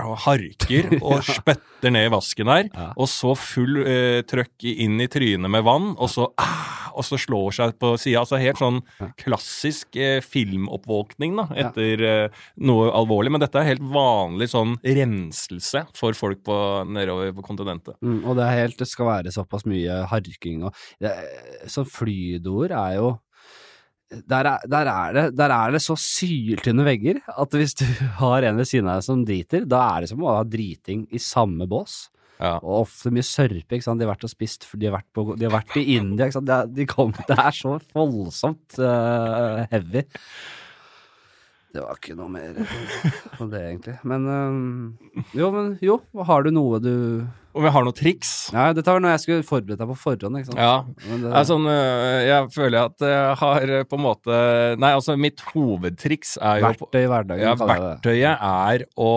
og harker og spytter ned i vasken Ja. og så full eh, trøkk inn i trynet med vann, og så ah, og så slår seg på sida. Altså helt sånn klassisk eh, filmoppvåkning da, etter eh, noe alvorlig. Men dette er helt vanlig sånn renselse for folk på, nedover på kontinentet. Mm, og det er helt, det skal være såpass mye harking og det, Så flydoer er jo der er, der, er det, der er det så syltynne vegger at hvis du har en ved siden av deg som driter, da er det som å ha driting i samme bås. Ja. Og ofte mye sørpe. ikke sant? De har vært og spist, de har vært, på, de har vært i India. ikke sant? Er, de kom, det er så voldsomt uh, heavy. Det var ikke noe mer om det, egentlig. Men um, jo, men jo, har du noe du Og jeg har noen triks. ja, dette var noe jeg skulle forberedt deg på forhånd, ikke sant? Ja, det, det er sånn, øh, jeg føler at jeg har øh, på en måte Nei, altså mitt hovedtriks er jo verktøy i hverdagen, Ja, verktøyet er å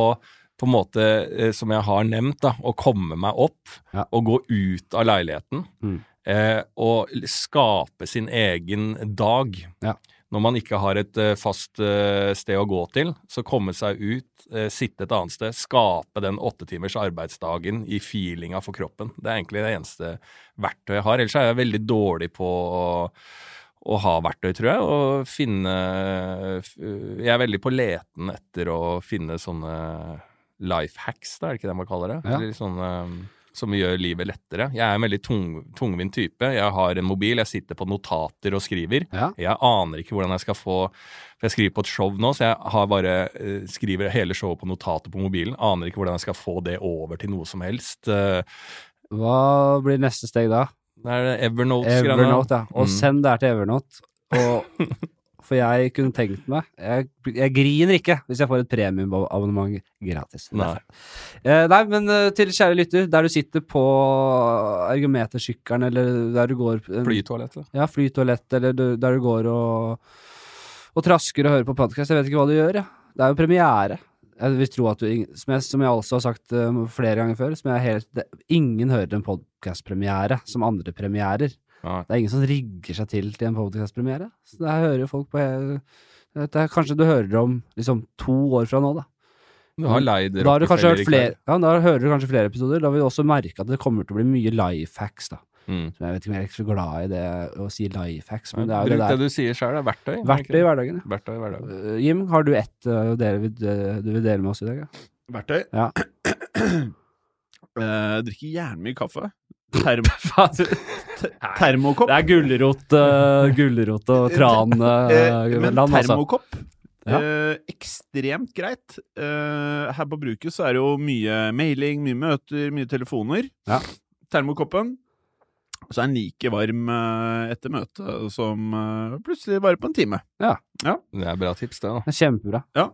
på en måte, eh, som jeg har nevnt, da, å komme meg opp Ja. og gå ut av leiligheten. Mm. Eh, og skape sin egen dag. Ja. Når man ikke har et eh, fast eh, sted å gå til, så komme seg ut, eh, sitte et annet sted, skape den åtte timers arbeidsdagen i feelinga for kroppen. Det er egentlig det eneste verktøyet jeg har. Ellers er jeg veldig dårlig på å å ha verktøy, tror jeg, og finne Jeg er veldig på leten etter å finne sånne life hacks, da, er det ikke det man kaller det? Ja. Eller sånne som gjør livet lettere. Jeg er en veldig tung, tungvint type. Jeg har en mobil, jeg sitter på notater og skriver. Ja. Jeg aner ikke hvordan jeg skal få For jeg skriver på et show nå, så jeg har bare eh, skriver hele showet på notater på mobilen. Aner ikke hvordan jeg skal få det over til noe som helst. Eh, Hva blir neste steg da? det er Evernote-greiene. Evernote, ja. Og Mm. send det her til Evernote. Og, for jeg kunne tenkt meg jeg, jeg griner ikke hvis jeg får et premiumabonnement gratis. Nei. Eh, nei, men eh, til kjære lytter, der du sitter på ergometersykkelen, eller der du går en- Flytoalettet. Ja, flytoalett, eller der du går og, og trasker og hører på podkast. Jeg vet ikke hva du gjør, jeg. Det er jo premiere. Jeg vil tro at du, som jeg, som jeg også har sagt eh, flere ganger før, som jeg helt, det, ingen hører en podkastpremiere som andre premierer. Ja. Det er ingen som rigger seg til til en podkastpremiere. Så det her hører jo folk på dette er, Kanskje du hører om liksom to år fra nå, da. Du har leid Da har du kanskje hørt flere, ja, da hører du kanskje flere episoder. Da vil du også merke at det kommer til å bli mye life hacks, da. Mm. Jeg vet ikke om jeg er ikke så glad i det å si life hacks, men det er jo Bruk det det, du sier sjøl, det er verktøy. er Verktøy i hverdagen, ja. Verktøy i hverdagen. Uh, Jim, har du ett uh, vil, uh, du vil dele med oss i dag? Ja? Verktøy? Ja. Eh, drikker gjerne mye kaffe. Term det er gulrot, uh, gulrot og tran uh, Eh, men land, altså. termokopp Ja. eh, Ekstremt greit. Eh, her på bruket så er det jo mye mailing, mye møter, mye telefoner. Ja. Termokoppen Så er den like varm eh, etter møtet som eh, plutselig bare på en time. Det er bra tips, det. da. Kjempebra. Ja.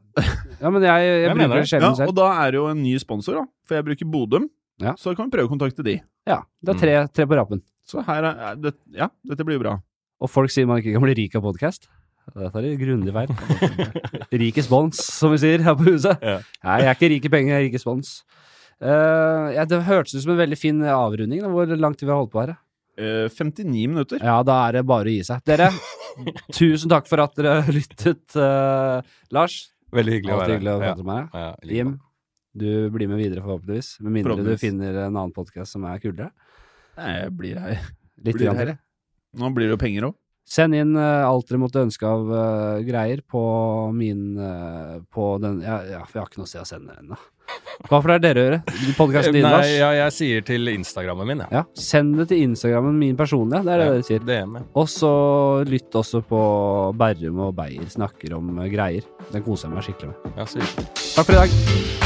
ja, men jeg, jeg, Jeg bruker det sjelden Ja, sjelden og da er det jo en ny sponsor, da. For jeg bruker Bodum. Ja. Så kan vi prøve å kontakte de. Ja, det er tre, tre på rappen. Så her er, er det, Ja, dette blir bra. Og folk sier man ikke kan bli rik av podkast. Da tar de grundig feil. rik i spons, som vi sier her på huset. Ja. Nei, jeg er ikke rik i penger, jeg er rik i spons. Uh, ja, det hørtes ut som en veldig fin avrunding. Da. Hvor lang tid vi har holdt på her? Uh, 59 minutter. Ja, da er det bare å gi seg. Dere, tusen takk for at dere lyttet. Uh, Lars, Veldig hyggelig å være her. Jim. Du blir med videre forhåpentligvis. Med mindre du finner en annen podkast som er kulere. Nei, jeg blir her. Litt Blir her, jeg. Nå blir det jo penger òg. Send inn uh, alt dere måtte ønske av uh, greier på min uh, På den Ja, ja, for jeg har ikke noe sted å sende det ennå. Hva får det er dere gjøre? Podkasten din, Lars? Ja, jeg sier til Instagrammen min, ja. Ja, send det til Instagrammen min personlig, Det er det dere sier. DM. Og så lytt også på Berrum og Beyer snakker om greier. Den koser jeg meg skikkelig med. Ja. Takk for i dag.